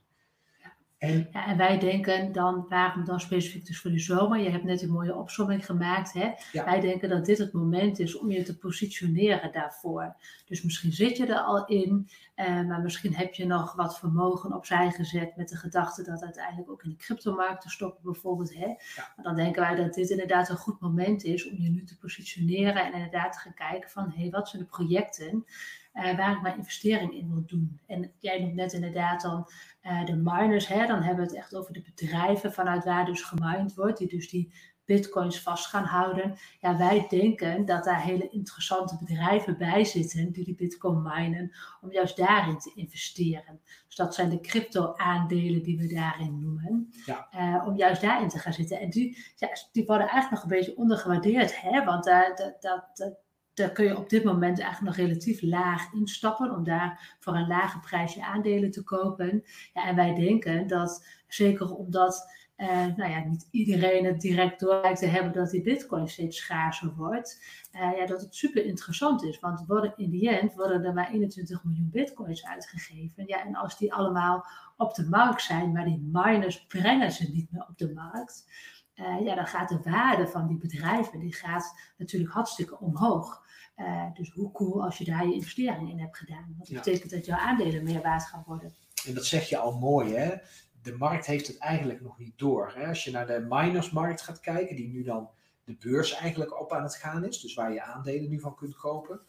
En, ja, en wij denken dan, waarom dan specifiek dus voor de zomer? Je hebt net een mooie opzomming gemaakt. Hè? Wij denken dat dit het moment is om je te positioneren daarvoor. Dus misschien zit je er al in, eh, maar misschien heb je nog wat vermogen opzij gezet met de gedachte dat uiteindelijk ook in de cryptomarkt te stoppen bijvoorbeeld. Hè? Ja. dan denken wij dat dit inderdaad een goed moment is om je nu te positioneren en inderdaad te gaan kijken van, hé, hey, wat zijn de projecten uh, waar ik mijn investering in wil doen. En jij noemt net inderdaad dan uh, de miners, hè, dan hebben we het echt over de bedrijven vanuit waar dus gemined wordt, die dus die bitcoins vast gaan houden. Ja, wij denken dat daar hele interessante bedrijven bij zitten die die bitcoin minen, om juist daarin te investeren. Dus dat zijn de crypto-aandelen die we daarin noemen, ja. uh, om juist daarin te gaan zitten. En die, ja, die worden eigenlijk nog een beetje ondergewaardeerd, hè? want uh, dat, dat, dat daar kun je op dit moment eigenlijk nog relatief laag instappen om daar voor een lage prijsje aandelen te kopen. Ja, en wij denken dat, zeker omdat uh, nou ja, niet iedereen het direct door lijkt te hebben dat die bitcoin steeds schaarser wordt, uh, ja, dat het super interessant is. Want worden, in die end worden er maar 21 miljoen bitcoins uitgegeven. Ja, en als die allemaal op de markt zijn, maar die miners brengen ze niet meer op de markt. Uh, ja, dan gaat de waarde van die bedrijven die gaat natuurlijk hartstikke omhoog. Uh, dus hoe cool als je daar je investering in hebt gedaan. Want dat betekent dat jouw aandelen meer waard gaan worden. En dat zeg je al mooi, hè? De markt heeft het eigenlijk nog niet door. Hè? Als je naar de minersmarkt gaat kijken, die nu dan de beurs eigenlijk op aan het gaan is, dus waar je aandelen nu van kunt kopen,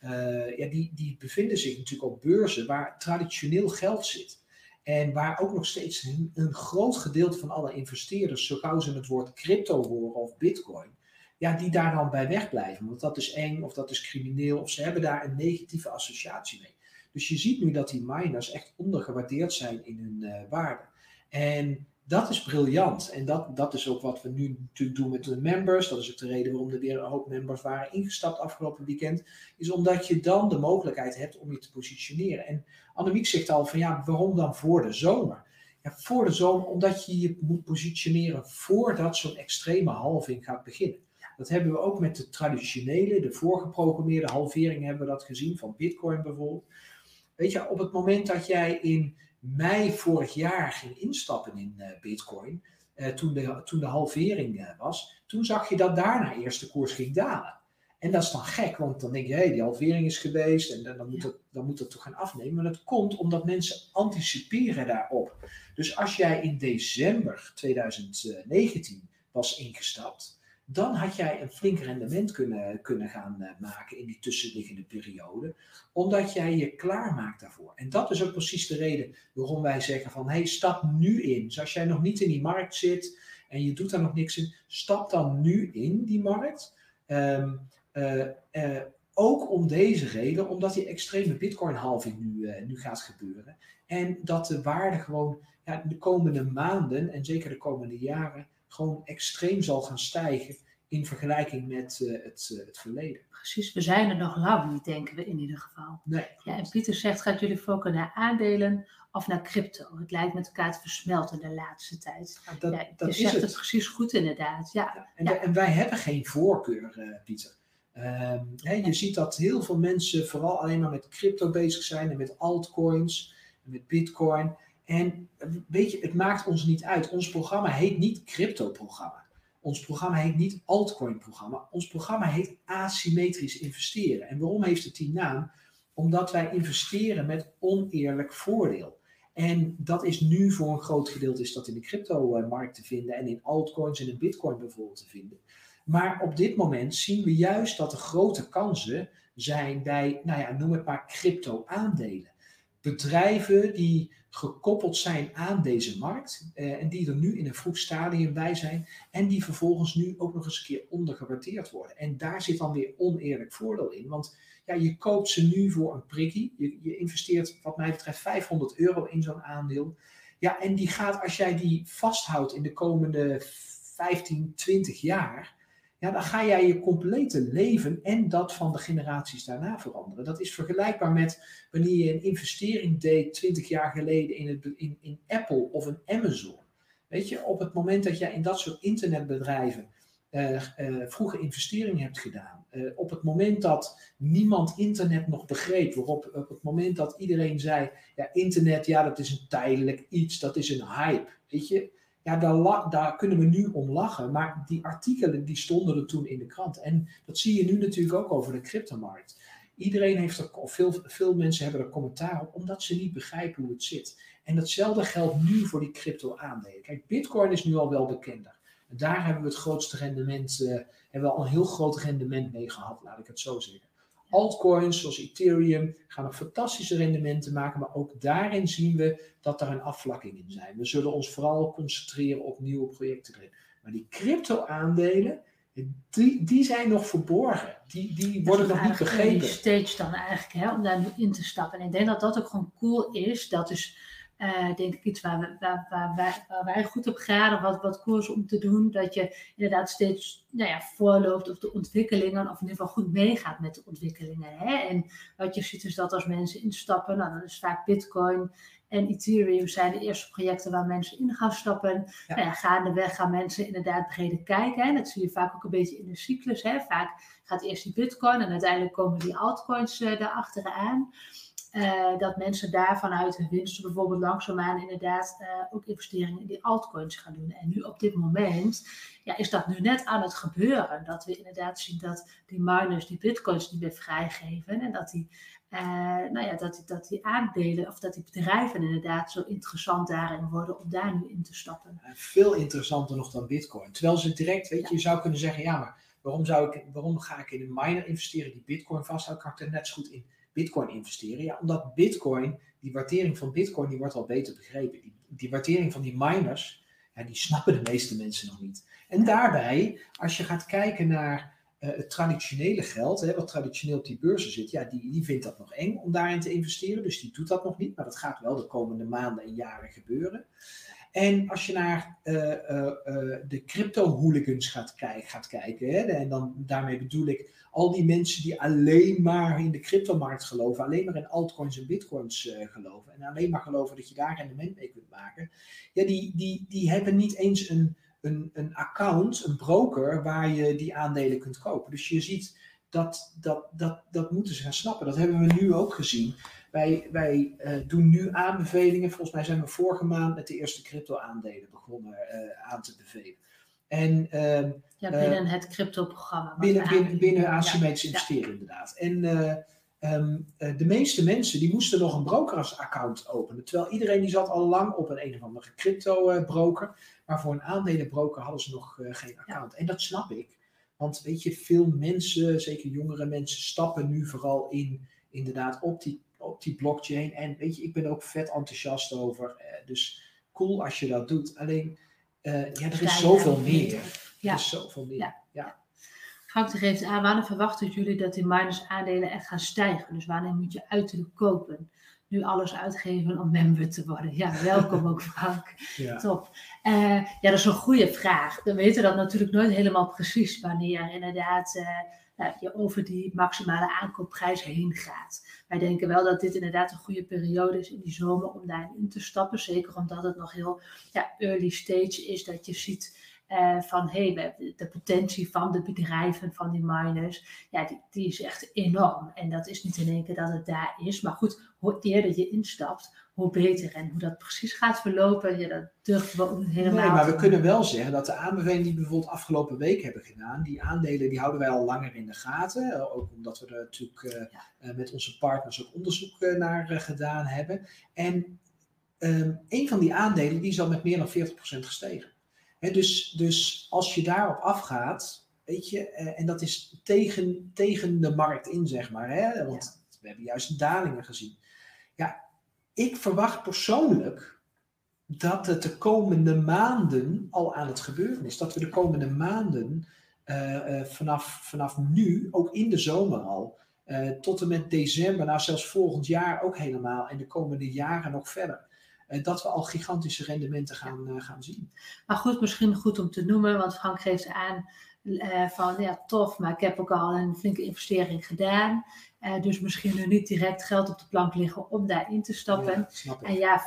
uh, ja, die, die bevinden zich natuurlijk op beurzen waar traditioneel geld zit. En waar ook nog steeds een, groot gedeelte van alle investeerders, zo gauw ze het woord crypto horen of bitcoin, ja, die daar dan bij wegblijven. Want dat is eng of dat is crimineel of ze hebben daar een negatieve associatie mee. Dus je ziet nu dat die miners echt ondergewaardeerd zijn in hun uh, waarde. En Dat is briljant. En dat, dat is ook wat we nu natuurlijk doen met de members. Dat is ook de reden waarom er weer een hoop members waren ingestapt afgelopen weekend. Is omdat je dan de mogelijkheid hebt om je te positioneren. En Annemiek zegt al van ja, waarom dan voor de zomer? Ja, voor de zomer, omdat je je moet positioneren voordat zo'n extreme halving gaat beginnen. Dat hebben we ook met de traditionele, de voorgeprogrammeerde halvering hebben we dat gezien, van Bitcoin bijvoorbeeld. Weet je, op het moment dat jij in mei vorig jaar ging instappen in uh, Bitcoin, uh, toen, de, toen de halvering uh, was, toen zag je dat daarna eerst de koers ging dalen. En dat is dan gek, want dan denk je, hé, hey, die halvering is geweest en dan moet, het, dan moet het toch gaan afnemen. Maar dat komt omdat mensen anticiperen daarop. Dus als jij in december 2019 was ingestapt, dan had jij een flink rendement kunnen, kunnen gaan uh, maken in die tussenliggende periode, omdat jij je klaarmaakt daarvoor. En dat is ook precies de reden waarom wij zeggen van, hey, stap nu in. Dus als jij nog niet in die markt zit en je doet daar nog niks in, stap dan nu in die markt. Um, uh, uh, ook om deze reden, omdat die extreme bitcoin-halving nu, nu gaat gebeuren. En dat de waarde gewoon ja, de komende maanden en zeker de komende jaren gewoon extreem zal gaan stijgen in vergelijking met uh, het, uh, het verleden. Precies, we zijn er nog lang niet, denken we in ieder geval. Nee. Ja, en Pieter zegt, gaat jullie focussen naar aandelen of naar crypto? Het lijkt met elkaar te versmelten de laatste tijd. Ja, dat, ja, dat je zegt het. het. precies goed inderdaad. Ja. en, en, wij hebben geen voorkeur, uh, Pieter. Hè, je ziet dat heel veel mensen vooral alleen maar met crypto bezig zijn en met altcoins en met bitcoin. En weet je, het maakt ons niet uit. Ons programma heet niet crypto-programma. Ons programma heet niet altcoin-programma. Ons programma heet asymmetrisch investeren. En waarom heeft het die naam? Omdat wij investeren met oneerlijk voordeel. En dat is nu voor een groot gedeelte is dat in de crypto-markt te vinden en in altcoins en in bitcoin bijvoorbeeld te vinden. Maar op dit moment zien we juist dat er grote kansen zijn bij, nou ja, noem het maar crypto-aandelen bedrijven die gekoppeld zijn aan deze markt eh, en die er nu in een vroeg stadium bij zijn en die vervolgens nu ook nog eens een keer ondergewaardeerd worden. En daar zit dan weer oneerlijk voordeel in, want ja, je koopt ze nu voor een prikkie, je, je investeert wat mij betreft 500 euro in zo'n aandeel. Ja, en die gaat als jij die vasthoudt in de komende 15, 20 jaar, ja, dan ga jij je complete leven en dat van de generaties daarna veranderen. Dat is vergelijkbaar met wanneer je een investering deed 20 jaar geleden in, het, in, in Apple of een Amazon. Weet je, op het moment dat jij in dat soort internetbedrijven uh, uh, vroege investeringen hebt gedaan, uh, op het moment dat niemand internet nog begreep, waarop op het moment dat iedereen zei, ja, internet, ja, dat is een tijdelijk iets, dat is een hype, weet je, ja, daar, kunnen we nu om lachen. Maar die artikelen die stonden er toen in de krant. En dat zie je nu natuurlijk ook over de cryptomarkt. Iedereen heeft er, of veel, veel mensen hebben er commentaar op, omdat ze niet begrijpen hoe het zit. En datzelfde geldt nu voor die crypto-aandelen. Kijk, Bitcoin is nu al wel bekender. En daar hebben we het grootste rendement, uh, hebben we al een heel groot rendement mee gehad, laat ik het zo zeggen. Altcoins zoals Ethereum gaan nog fantastische rendementen maken, maar ook daarin zien we dat er een afvlakking in zijn. We zullen ons vooral concentreren op nieuwe projecten. Maar die crypto-aandelen, die, die zijn nog verborgen. Die, die worden nog niet begrepen. Die stage dan eigenlijk, hè, om daar nu in te stappen. En ik denk dat dat ook gewoon cool is. Dat is uh, denk ik iets waar, we, waar, waar, waar, waar, wij goed op geraden, wat, wat koers om te doen. Dat je inderdaad steeds nou ja, voorloopt op de ontwikkelingen, of in ieder geval goed meegaat met de ontwikkelingen. Hè? En wat je ziet is dat als mensen instappen, nou, dan is vaak Bitcoin en Ethereum zijn de eerste projecten waar mensen in gaan stappen. Ja. Nou ja, gaandeweg gaan mensen inderdaad breder kijken. Hè? Dat zie je vaak ook een beetje in de cyclus. Hè? Vaak gaat eerst die Bitcoin en uiteindelijk komen die altcoins uh, daarachteraan. Uh, dat mensen daar vanuit hun winsten bijvoorbeeld langzaamaan inderdaad uh, ook investeringen in die altcoins gaan doen. En nu op dit moment ja, is dat nu net aan het gebeuren. Dat we inderdaad zien dat die miners die bitcoins niet meer vrijgeven. En dat die, uh, nou ja, dat, dat die aandelen of dat die bedrijven inderdaad zo interessant daarin worden om daar nu in te stappen. Veel interessanter nog dan bitcoin. Terwijl ze direct, weet je, je zou kunnen zeggen, ja maar waarom, zou ik, waarom ga ik in een miner investeren die bitcoin vasthoudt? Kan ik er net zo goed in Bitcoin investeren? Ja, omdat Bitcoin, die waardering van Bitcoin, die wordt al beter begrepen. Die, die waardering van die miners, ja, die snappen de meeste mensen nog niet. En daarbij, als je gaat kijken naar het traditionele geld, hè, wat traditioneel op die beurzen zit, ja, die, die vindt dat nog eng om daarin te investeren. Dus die doet dat nog niet. Maar dat gaat wel de komende maanden en jaren gebeuren. En als je naar uh, uh, de crypto-hooligans gaat, kijk, gaat kijken, hè, en dan, daarmee bedoel ik al die mensen die alleen maar in de cryptomarkt geloven, alleen maar in altcoins en bitcoins geloven, en alleen maar geloven dat je daar rendement mee kunt maken, ja, die, die, die hebben niet eens een, een, een account, een broker, waar je die aandelen kunt kopen. Dus je ziet dat, dat, dat, dat moeten ze gaan snappen. Dat hebben we nu ook gezien. Wij, wij uh, doen nu aanbevelingen. Volgens mij zijn we vorige maand met de eerste crypto-aandelen begonnen uh, aan te bevelen. En, uh, ja, binnen het crypto-programma. Binnen, binnen, binnen asymmetrische ja. investeren, inderdaad. En um, de meeste mensen die moesten nog een brokeraccount openen. Terwijl iedereen die zat al lang op een een of andere crypto-broker. Maar voor een aandelenbroker hadden ze nog geen account. Ja. En dat snap ik. Want weet je, veel mensen, zeker jongere mensen, stappen nu vooral in, inderdaad op die op die blockchain. En weet je, ik ben ook vet enthousiast over. Eh, dus cool als je dat doet. Alleen, uh, ja, er is zoveel meer. Ja. Er is zoveel meer. Ja. ja. Frank geeft aan, wanneer verwachten jullie dat die miners aandelen echt gaan stijgen? Dus wanneer moet je uiterlijk kopen? Nu alles uitgeven om member te worden. Ja, welkom ook Frank. Ja. Top. Uh, ja, dat is een goede vraag. We weten dat natuurlijk nooit helemaal precies wanneer inderdaad uh, je over die maximale aankoopprijs heen gaat. Wij denken wel dat dit inderdaad een goede periode is in die zomer om daarin in te stappen. Zeker omdat het nog heel ja, early stage is. Dat je ziet uh, van hey, de potentie van de bedrijven, van die miners, ja, die, die is echt enorm. En dat is niet in één keer dat het daar is. Maar goed, hoe eerder je instapt, hoe beter. En hoe dat precies gaat verlopen, ja, dat durven we ook helemaal. Nee, maar we kunnen wel zeggen dat de aanbevelingen die we bijvoorbeeld afgelopen week hebben gedaan, die aandelen die houden wij al langer in de gaten. Eh, ook omdat we er natuurlijk uh, ja. met onze partners ook onderzoek naar gedaan hebben. En um, een van die aandelen die is al met meer dan 40% gestegen. He, dus, dus als je daarop afgaat, weet je, en dat is tegen, tegen de markt in, zeg maar. Hè? Want ja. we hebben juist dalingen gezien. Ja, ik verwacht persoonlijk dat het de komende maanden al aan het gebeuren is. Dat we de komende maanden uh, uh, vanaf, vanaf nu, ook in de zomer al, uh, tot en met december, nou zelfs volgend jaar ook helemaal en de komende jaren nog verder. dat we al gigantische rendementen gaan, gaan zien. Maar goed, misschien goed om te noemen, want Frank geeft aan van ja, tof, maar ik heb ook al een flinke investering gedaan. Uh, dus misschien nu niet direct geld op de plank liggen om daarin te stappen. Ja, en ja,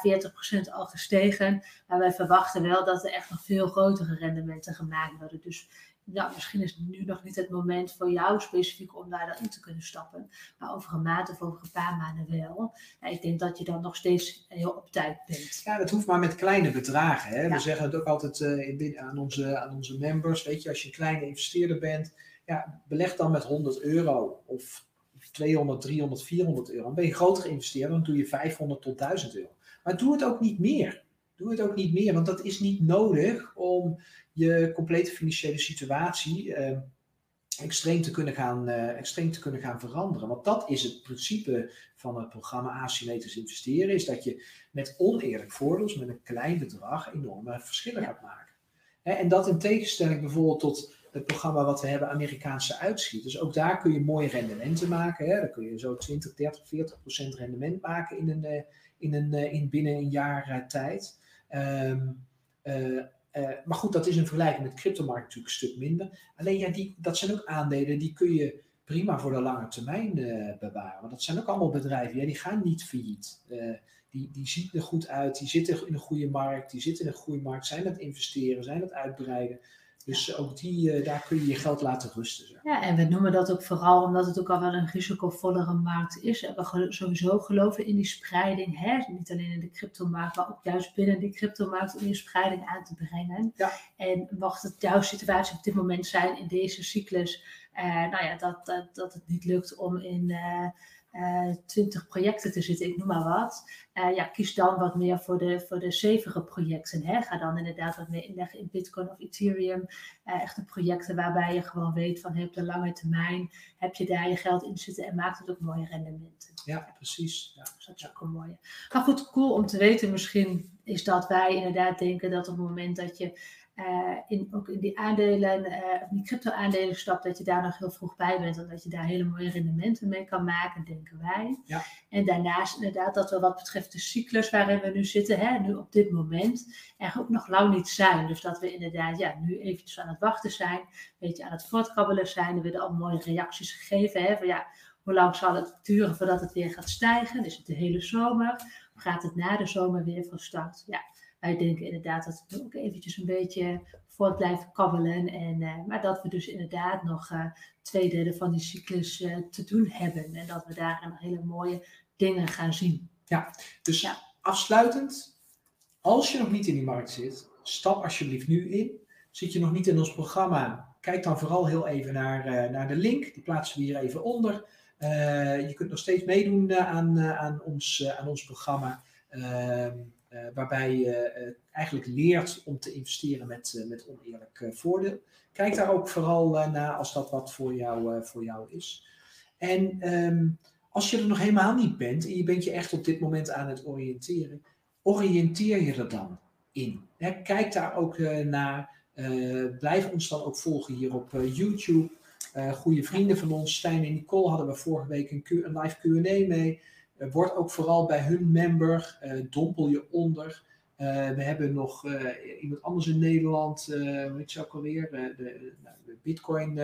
40% al gestegen. Maar wij verwachten wel dat er echt nog veel grotere rendementen gemaakt worden. Dus nou, misschien is nu nog niet het moment voor jou specifiek om daar dan in te kunnen stappen. Maar over een maand of over een paar maanden wel. Ja, ik denk dat je dan nog steeds heel op tijd bent. Ja, dat hoeft maar met kleine bedragen. Hè? We zeggen het ook altijd uh, aan, onze, aan onze members. Weet je, als je een kleine investeerder bent, ja, beleg dan met 100 euro of 200, 300, 400 euro. Dan ben je groter investeerder, dan doe je 500 tot 1000 euro. Maar doe het ook niet meer. Doe het ook niet meer, want dat is niet nodig om je complete financiële situatie uh, extreem, te kunnen gaan, uh, extreem te kunnen gaan veranderen. Want dat is het principe van het programma asymmetrisch investeren, is dat je met oneerlijk voordeel, dus met een klein bedrag, enorme verschillen gaat maken. en dat in tegenstelling bijvoorbeeld tot het programma wat we hebben, Amerikaanse uitschieters. Ook daar kun je mooie rendementen maken. Hè? Dan kun je zo 20, 30, 40 procent rendement maken in, een, eh, in, een, eh, in binnen een jaar tijd. Um, uh, maar goed, dat is in vergelijking met cryptomarkt natuurlijk een stuk minder. Alleen ja, die, dat zijn ook aandelen die kun je prima voor de lange termijn bewaren. Want dat zijn ook allemaal bedrijven, ja, die gaan niet failliet. die, die zien er goed uit, die zitten in een goede markt, die zitten in een goede markt, zijn het investeren, zijn het uitbreiden. Dus ook die, uh, daar kun je je geld laten rusten. Zeg. Ja, en we noemen dat ook vooral omdat het ook al wel een risicovollere markt is. En we sowieso geloven in die spreiding. Hè? Niet alleen in de cryptomarkt, maar ook juist binnen die cryptomarkt om die spreiding aan te brengen. Ja. En mocht het jouw situatie op dit moment zijn in deze cyclus, uh, nou ja, dat, dat, dat het niet lukt om in... Uh, uh, 20 projecten te zitten, ik noem maar wat. Uh, ja, kies dan wat meer voor de, voor de zevige projecten. Hè? Ga dan inderdaad wat meer inleggen in Bitcoin of Ethereum. Uh, echte projecten waarbij je gewoon weet van hey, op de lange termijn heb je daar je geld in zitten en maakt het ook mooie rendementen. Ja, precies. Ja. Dus dat is ook een mooie. Maar goed, cool om te weten misschien is dat wij inderdaad denken dat op het moment dat je uh, in, ook in die aandelen, uh, die crypto-aandelen stapt, dat je daar nog heel vroeg bij bent en dat je daar hele mooie rendementen mee kan maken, denken wij. Ja. En daarnaast inderdaad dat we wat betreft de cyclus waarin we nu zitten, hè, nu op dit moment, er ook nog lang niet zijn. Dus dat we inderdaad ja, nu eventjes aan het wachten zijn, een beetje aan het voortkrabbelen zijn. Er werden al mooie reacties gegeven hè, van ja, hoe lang zal het duren voordat het weer gaat stijgen? Is het de hele zomer? Of gaat het na de zomer weer van start? Ja, wij denken inderdaad dat we ook eventjes een beetje voort blijven kabbelen. En, uh, maar dat we dus inderdaad nog uh, twee derde van die cyclus uh, te doen hebben. En dat we daar nog hele mooie dingen gaan zien. Ja, dus ja. afsluitend, als je nog niet in die markt zit, stap alsjeblieft nu in. Zit je nog niet in ons programma, kijk dan vooral heel even naar, naar de link. Die plaatsen we hier even onder. je kunt nog steeds meedoen aan, aan, ons, aan ons programma. Ehm, waarbij je uh, eigenlijk leert om te investeren met, uh, met oneerlijk voordeel. Kijk daar ook vooral naar als dat wat voor jou, voor jou is. En um, als je er nog helemaal niet bent en je bent je echt op dit moment aan het oriënteren, oriënteer je er dan in. Kijk daar ook naar. blijf ons dan ook volgen hier op YouTube. goede vrienden van ons, Stijn en Nicole, hadden we vorige week een, Q, een live QA mee. Uh, word ook vooral bij hun member, uh, dompel je onder. Uh, we hebben nog iemand anders in Nederland, weet je ook alweer, de, de, de Bitcoin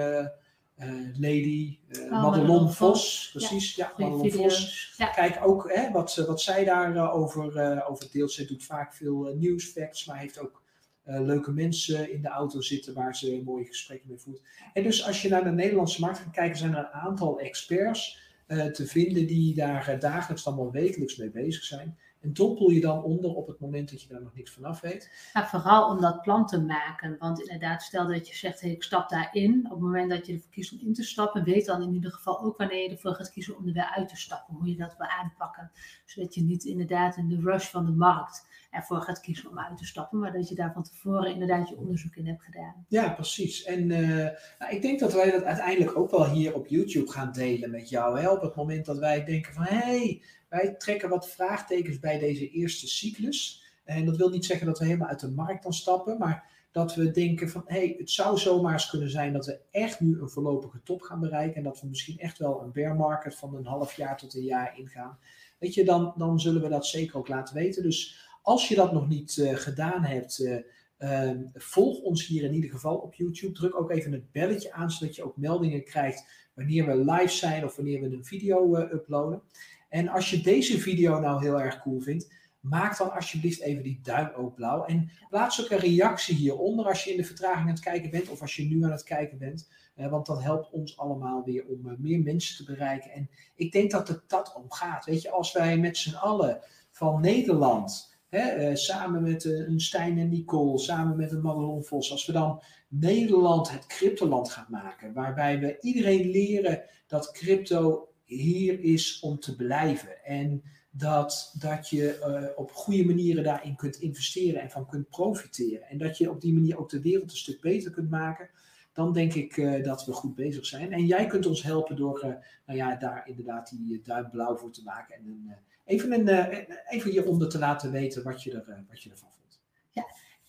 lady, oh, Madelon Vos, precies, ja, ja Madelon Vos. Ja. Kijk ook hè, wat, wat zij daarover over, over deelt. Zij doet vaak veel nieuwsfacts, maar heeft ook uh, leuke mensen in de auto zitten waar ze mooie gesprekken mee voert. En dus als je naar de Nederlandse markt gaat kijken, zijn er een aantal experts uh, te vinden die daar uh, dagelijks dan wel wekelijks mee bezig zijn. En dompel je dan onder op het moment dat je daar nog niks vanaf weet? Ja, vooral om dat plan te maken. Want inderdaad, stel dat je zegt, ik stap daarin. Op het moment dat je ervoor kiest om in te stappen, weet dan in ieder geval ook wanneer je ervoor gaat kiezen om er weer uit te stappen. Hoe je dat wil aanpakken. Zodat je niet inderdaad in de rush van de markt ervoor gaat kiezen om uit te stappen, maar dat je daar van tevoren inderdaad je onderzoek in hebt gedaan. Ja, precies. En uh, nou, ik denk dat wij dat uiteindelijk ook wel hier op YouTube gaan delen met jou. Hè? Op het moment dat wij denken van hé, hey, wij trekken wat vraagtekens bij deze eerste cyclus. En dat wil niet zeggen dat we helemaal uit de markt dan stappen, maar dat we denken van hé, hey, het zou zomaar eens kunnen zijn dat we echt nu een voorlopige top gaan bereiken en dat we misschien echt wel een bear market van een half jaar tot een jaar ingaan. Weet je, dan, dan zullen we dat zeker ook laten weten. Dus als je dat nog niet uh, gedaan hebt, uh, uh, volg ons hier in ieder geval op YouTube. Druk ook even het belletje aan, zodat je ook meldingen krijgt wanneer we live zijn of wanneer we een video uploaden. En als je deze video nou heel erg cool vindt, maak dan alsjeblieft even die duim ook blauw. En plaats ook een reactie hieronder als je in de vertraging aan het kijken bent of als je nu aan het kijken bent. want dat helpt ons allemaal weer om meer mensen te bereiken. En ik denk dat het dat om gaat. Weet je, als wij met z'n allen van Nederland Uh, samen met uh, een Stijn en Nicole, samen met een Madelon Vos, als we dan Nederland het cryptoland gaan maken, waarbij we iedereen leren dat crypto hier is om te blijven. En dat, dat je uh, op goede manieren daarin kunt investeren en van kunt profiteren. En dat je op die manier ook de wereld een stuk beter kunt maken, dan denk ik dat we goed bezig zijn. En jij kunt ons helpen door nou ja, daar inderdaad die duim blauw voor te maken en een even, een, even hieronder te laten weten wat je, er, uh, wat je ervan vond.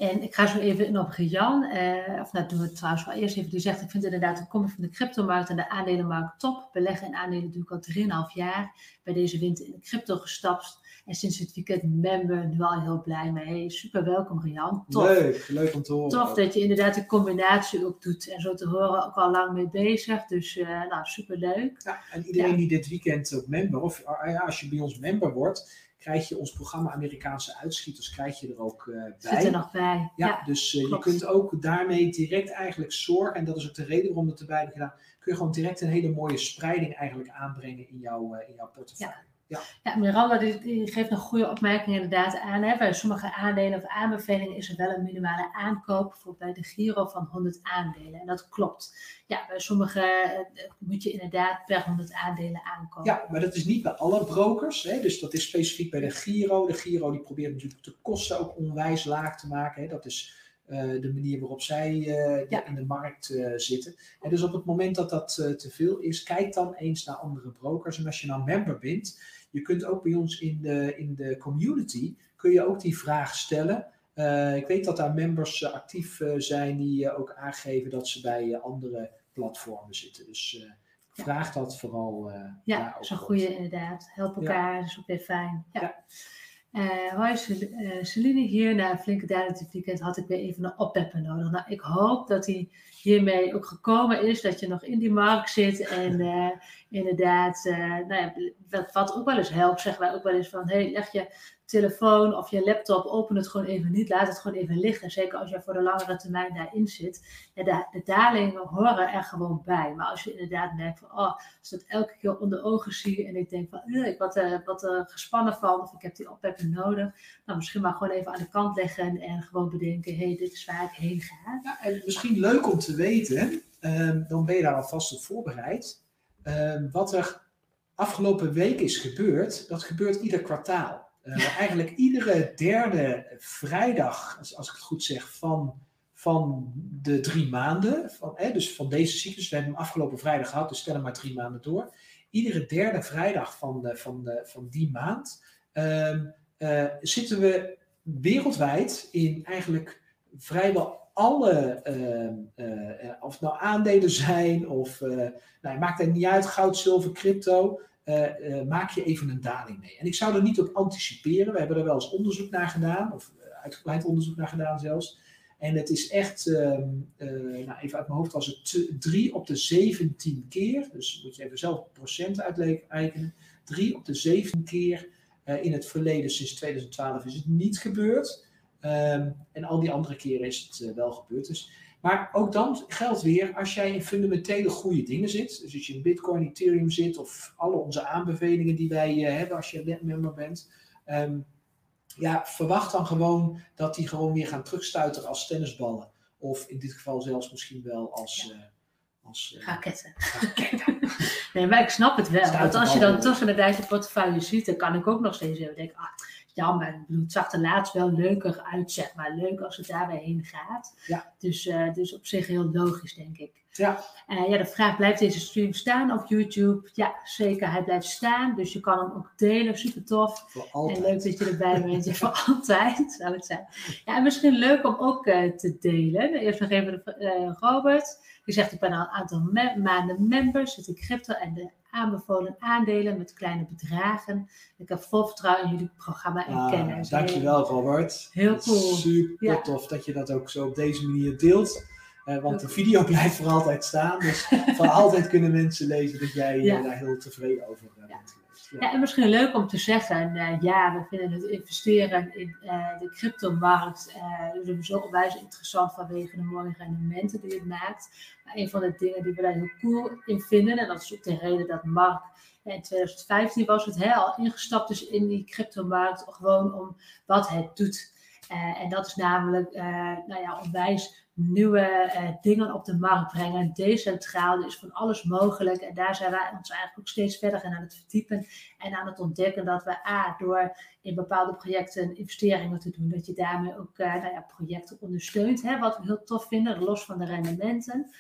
En ik ga zo even in op Rian. Uh, of nou doen we trouwens wel eerst even. Die zegt, ik vind inderdaad de komst van de cryptomarkt en de aandelenmarkt top. Beleggen in aandelen doe ik al 3,5 jaar. Bij deze winter in de crypto gestapt. En sinds het weekend member, nu al heel blij mee. super welkom Rian. Tof. Leuk, leuk om te horen. Tof dat je inderdaad de combinatie ook doet. En zo te horen ook al lang mee bezig. Dus uh, nou, super leuk. Ja, en iedereen ja. die dit weekend ook member, of ja, als je bij ons member wordt, krijg je ons programma Amerikaanse uitschieters krijg je er ook uh, bij. Zit er nog bij. Ja, ja dus uh, je kunt ook daarmee direct eigenlijk zorgen, en dat is ook de reden waarom we het erbij hebben gedaan, kun je gewoon direct een hele mooie spreiding eigenlijk aanbrengen in, jouw in jouw portefeuille. Ja. Ja, ja Miranda die, die, geeft een goede opmerking inderdaad aan. Hè. Bij sommige aandelen of aanbevelingen is er wel een minimale aankoop, bijvoorbeeld bij de Giro van 100 aandelen. En dat klopt. Ja, bij sommige uh, moet je inderdaad per 100 aandelen aankopen. Ja, maar dat is niet bij alle brokers. Hè. Dus dat is specifiek bij de Giro. De Giro die probeert natuurlijk de kosten ook onwijs laag te maken. Hè. Dat is uh, de manier waarop zij uh, ja. in de markt uh, zitten. En dus op het moment dat dat te veel is, kijk dan eens naar andere brokers. En als je nou member bent, je kunt ook bij ons in de, in de community, kun je ook die vraag stellen. Eh, ik weet dat daar members eh, actief eh, zijn die ook aangeven dat ze bij andere platformen zitten. Dus vraag dat vooral. ja, dat is een goede inderdaad. Help elkaar, dat is ook weer fijn. Ja. Uh, hoi Celine, hier na een flinke dagen dit weekend had ik weer even een oppeppen nodig. Nou, ik hoop dat hij hiermee ook gekomen is, dat je nog in die markt zit en inderdaad, nou ja, wat, wat, ook wel eens helpt, zeggen wij ook wel eens van, hey, leg je telefoon of je laptop, open het gewoon even niet, laat het gewoon even liggen. Zeker als je voor de langere termijn daarin zit. De, de dalingen horen er gewoon bij. Maar als je inderdaad merkt van, oh, als dat elke keer onder ogen zie en ik denk van, uh, ik wat, uh, wat gespannen van of ik heb die opheffen nodig. Nou, misschien maar gewoon even aan de kant leggen en gewoon bedenken, hé, hey, dit is waar ik heen ga. En misschien leuk om te weten, ehm, dan ben je daar alvast op voorbereid. Ehm, wat er afgelopen week is gebeurd, dat gebeurt ieder kwartaal. Uh, eigenlijk iedere derde vrijdag, als, als, ik het goed zeg, van, van de drie maanden. Van, hè, dus van deze cyclus. We hebben hem afgelopen vrijdag gehad, dus stellen maar drie maanden door. Iedere derde vrijdag van, de, van, de, van die maand uh, uh, zitten we wereldwijd in eigenlijk vrijwel alle, uh, of het nou aandelen zijn of, nou, maakt er niet uit, goud, zilver, crypto. Eh, eh, maak je even een daling mee. En ik zou er niet op anticiperen. We hebben er wel eens onderzoek naar gedaan, of eh, uitgebreid onderzoek naar gedaan zelfs. En het is echt, ehm, nou even uit mijn hoofd, was het 3 op de 17 keer. Dus moet je even zelf procent uitrekenen. 3 op de 17 keer in het verleden, sinds 2012, is het niet gebeurd. Um, en al die andere keren is het wel gebeurd. Dus maar ook dan geldt weer, als jij in fundamentele goede dingen zit, dus als je in Bitcoin, Ethereum zit, of alle onze aanbevelingen die wij uh, hebben als je member bent, um, ja, verwacht dan gewoon dat die gewoon weer gaan terugstuiteren als tennisballen. Of in dit geval zelfs misschien wel als... Ja. Uh, als uh, raketten. raketten. nee, maar ik snap het wel. Want als je dan toch inderdaad je portefeuille ziet, dan kan ik ook nog steeds even denken, ah, jammer. Het zag er laatst wel leuker uit, zeg maar. Leuk als het daarbij heen gaat. Ja. Dus, uh, dus op zich heel logisch, denk ik. Ja. Uh, ja, de vraag, blijft deze stream staan op YouTube? Ja, zeker. Hij blijft staan. Dus je kan hem ook delen. Super tof. Voor altijd. En leuk dat je erbij bent. voor altijd, zou het zijn. Ja, en misschien leuk om ook uh, te delen. Eerst nog even de, Robert. Die zegt, ik ben al een aantal maanden member. Zit in crypto en de aanbevolen aandelen met kleine bedragen. Ik heb vol vertrouwen in jullie programma en ah, kennis. Dankjewel Robert. Heel cool. Super tof dat je dat ook zo op deze manier deelt. Uh, want de video blijft voor altijd staan. Dus voor altijd kunnen mensen lezen dat jij ja. daar heel tevreden over bent geweest. Ja. en misschien leuk om te zeggen, uh, ja, we vinden het investeren in uh, de cryptomarkt sowieso onwijs interessant vanwege de mooie rendementen die het maakt. Maar een van de dingen die we daar heel cool in vinden, en dat is ook de reden dat Mark in 2015 was het hè, al ingestapt is in die cryptomarkt, gewoon om wat het doet. en dat is namelijk nou ja, onwijs nieuwe uh, dingen op de markt brengen. Decentraal, is van alles mogelijk. En daar zijn wij ons eigenlijk ook steeds verder aan het verdiepen en aan het ontdekken dat we A, door in bepaalde projecten investeringen te doen, dat je daarmee ook uh, nou ja, projecten ondersteunt. Hè, wat we heel tof vinden, los van de rendementen.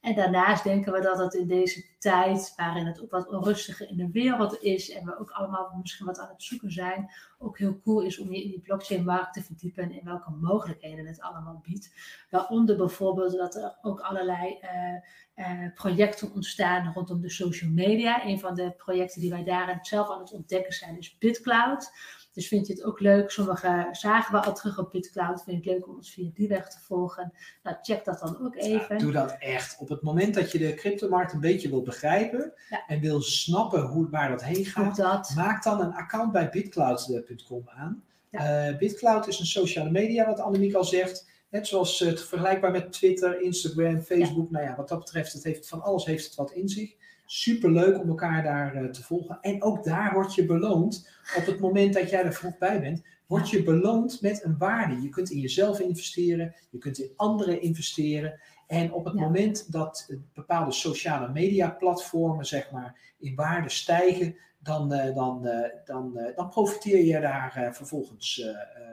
En daarnaast denken we dat het in deze tijd, waarin het ook wat onrustiger in de wereld is en we ook allemaal misschien wat aan het zoeken zijn, ook heel cool is om je in die blockchain-markt te verdiepen en in welke mogelijkheden het allemaal biedt. Waaronder bijvoorbeeld dat er ook allerlei uh, uh, projecten ontstaan rondom de social media. Een van de projecten die wij daarin zelf aan het ontdekken zijn is BitCloud. Dus vind je het ook leuk? Sommige zagen we al terug op BitCloud. Vind je het leuk om ons via die weg te volgen? Nou, check dat dan ook even. doe dat echt. Op het moment dat je de cryptomarkt een beetje wil begrijpen en wil snappen hoe, waar dat heen gaat, maak dan een account bij bitcloud.com aan. Ja. Uh, BitCloud is een sociale media, wat Annemiek al zegt. Net zoals het vergelijkbaar met Twitter, Instagram, Facebook. Nou ja, wat dat betreft, het heeft, van alles heeft het wat in zich. Super leuk om elkaar daar uh, te volgen. En ook daar word je beloond. Op het moment dat jij er vroeg bij bent, word je beloond met een waarde. Je kunt in jezelf investeren, je kunt in anderen investeren. En op het moment dat bepaalde sociale media platformen zeg maar, in waarde stijgen, dan, uh, dan, uh, dan, dan profiteer je daar vervolgens,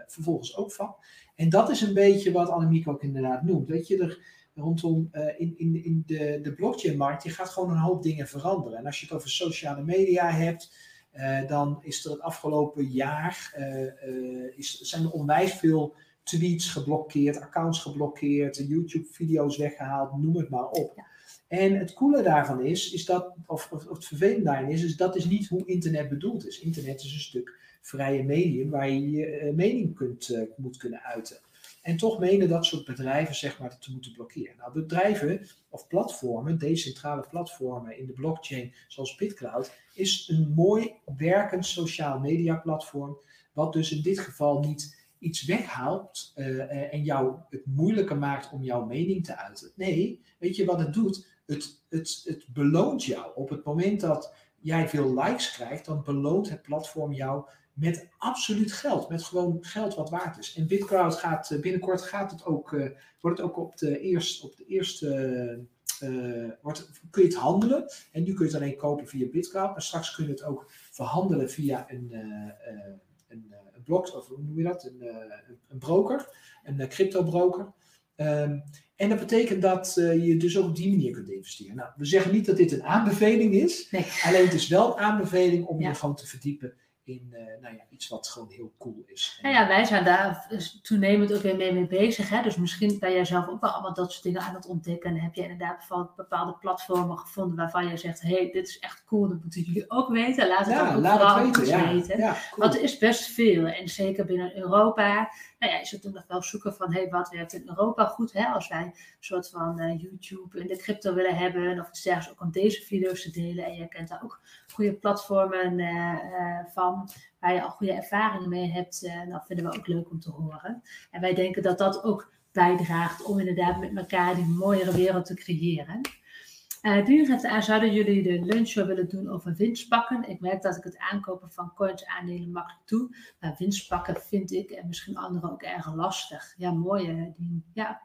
vervolgens ook van. En dat is een beetje wat Annemiek ook inderdaad noemt. Weet je, er, rondom uh, in, in, in de, de blockchain-markt, je gaat gewoon een hoop dingen veranderen. En als je het over sociale media hebt, uh, dan is er het afgelopen jaar uh, is, zijn er onwijs veel tweets geblokkeerd, accounts geblokkeerd, YouTube-video's weggehaald, noem het maar op. Ja. En het coole daarvan is, is dat, of, of, of het vervelende daarin is, is dat is niet hoe internet bedoeld is. Internet is een stuk vrije medium waar je je eh, mening kunt, eh, moet kunnen uiten. En toch menen dat soort bedrijven zeg maar te moeten blokkeren. Nou, bedrijven of platformen, decentrale platformen in de blockchain zoals BitCloud, is een mooi werkend sociaal media platform, wat dus in dit geval niet iets weghaalt eh, en jou het moeilijker maakt om jouw mening te uiten. Nee, weet je wat het doet? Het, het, het beloont jou. Op het moment dat jij veel likes krijgt, dan beloont het platform jou met absoluut geld. Met gewoon geld wat waard is. En BitCloud gaat eh, binnenkort gaat het ook, wordt het ook op de, eerst, op de eerste. Wordt, kun je het handelen. En nu kun je het alleen kopen via BitCloud. Maar straks kun je het ook verhandelen via een, een, een blok, of hoe noem je dat? Een, een broker, een crypto broker. Um, en dat betekent dat uh, je dus ook op die manier kunt investeren. Nou, we zeggen niet dat dit een aanbeveling is. Nee. Alleen het is wel een aanbeveling om ja. je gewoon te verdiepen in uh, nou ja, iets wat gewoon heel cool is. Nou ja, wij zijn daar toenemend ook weer mee, mee bezig. Hè? Dus misschien ben jij zelf ook wel allemaal dat soort dingen aan het ontdekken. En heb je inderdaad bepaalde platformen gevonden waarvan je zegt: hé, hey, dit is echt cool, dat moeten jullie ook weten. Laat het ja, ook laat vooral het weten. Ja. weten. Ja, cool. Want er is best veel. En zeker binnen Europa nou ja, is het nog wel zoeken van hey, wat werkt in Europa goed. Hè? Als wij een soort van uh, YouTube in de crypto willen hebben of iets dergelijks, ook om deze video's te delen. En je kent daar ook goede platformen uh, uh, waar je al goede ervaringen mee hebt. dat vinden we ook leuk om te horen. En wij denken dat dat ook bijdraagt om inderdaad met elkaar die mooiere wereld te creëren. Uh, geeft aan, zouden jullie de lunchshow willen doen over winstpakken? Ik merk dat ik het aankopen van coins aandelen makkelijk doe. Maar winstpakken vind ik en misschien anderen ook erg lastig. Ja, mooi Dien. Ja,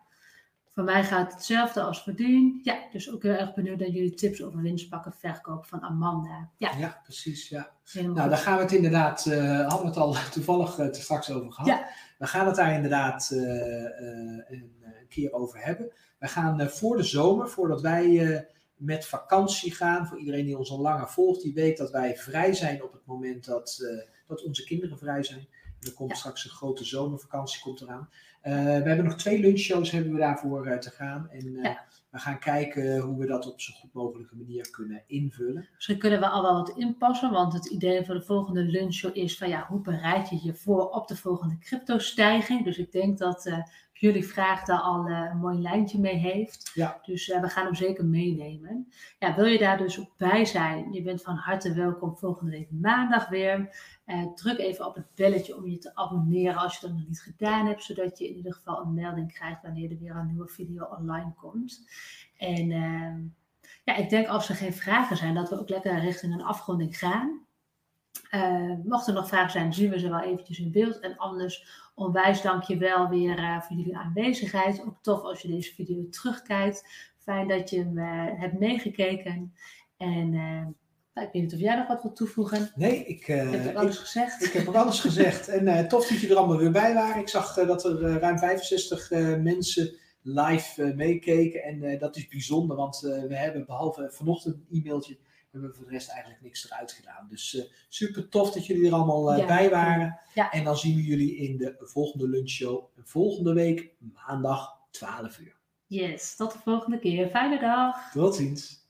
voor mij gaat hetzelfde als voor Dien. Ja, dus ook heel erg benieuwd naar jullie tips over winstpakken verkoop van Amanda. Ja, ja precies. Ja. helemaal Nou, goed. daar gaan we het inderdaad, uh, hadden we het al toevallig uh, straks over gehad. Ja. We gaan het daar inderdaad uh, een, keer over hebben. We gaan voor de zomer, voordat wij met vakantie gaan. Voor iedereen die ons al langer volgt, die weet dat wij vrij zijn op het moment dat, dat onze kinderen vrij zijn. En er komt Ja. straks een grote zomervakantie komt eraan. Uh, we hebben nog twee lunchshows hebben we daarvoor uh, te gaan. En Ja. we gaan kijken hoe we dat op zo goed mogelijke manier kunnen invullen. Misschien kunnen we al wel wat inpassen, want het idee voor de volgende lunchshow is van ja, hoe bereid je je voor op de volgende crypto-stijging? Dus ik denk dat jullie vraag daar al uh, een mooi lijntje mee heeft. Ja. Dus uh, we gaan hem zeker meenemen. Ja, wil je daar dus ook bij zijn? Je bent van harte welkom volgende week maandag weer. Uh, druk even op het belletje om je te abonneren als je dat nog niet gedaan hebt, zodat je in ieder geval een melding krijgt wanneer er weer een nieuwe video online komt. En ehm, ja, ik denk als er geen vragen zijn, dat we ook lekker richting een afronding gaan. Uh, mochten er nog vragen zijn, zien we ze wel eventjes in beeld. En anders onwijs dank je wel weer uh, voor jullie aanwezigheid. Ook tof als je deze video terugkijkt. Fijn dat je hem uh, hebt meegekeken. En ik weet niet of jij nog wat wilt toevoegen. Nee, ik, heb alles ik, gezegd. Ik heb ook alles gezegd. En tof dat je er allemaal weer bij waren. Ik zag dat er ruim 65 mensen live meekeken. En dat is bijzonder, want we hebben behalve vanochtend een e-mailtje we hebben voor de rest eigenlijk niks eruit gedaan. Dus uh, super tof dat jullie er allemaal uh, Ja. bij waren. Ja. En dan zien we jullie in de volgende lunchshow volgende week maandag 12 uur. Yes, tot de volgende keer. Fijne dag. Tot ziens.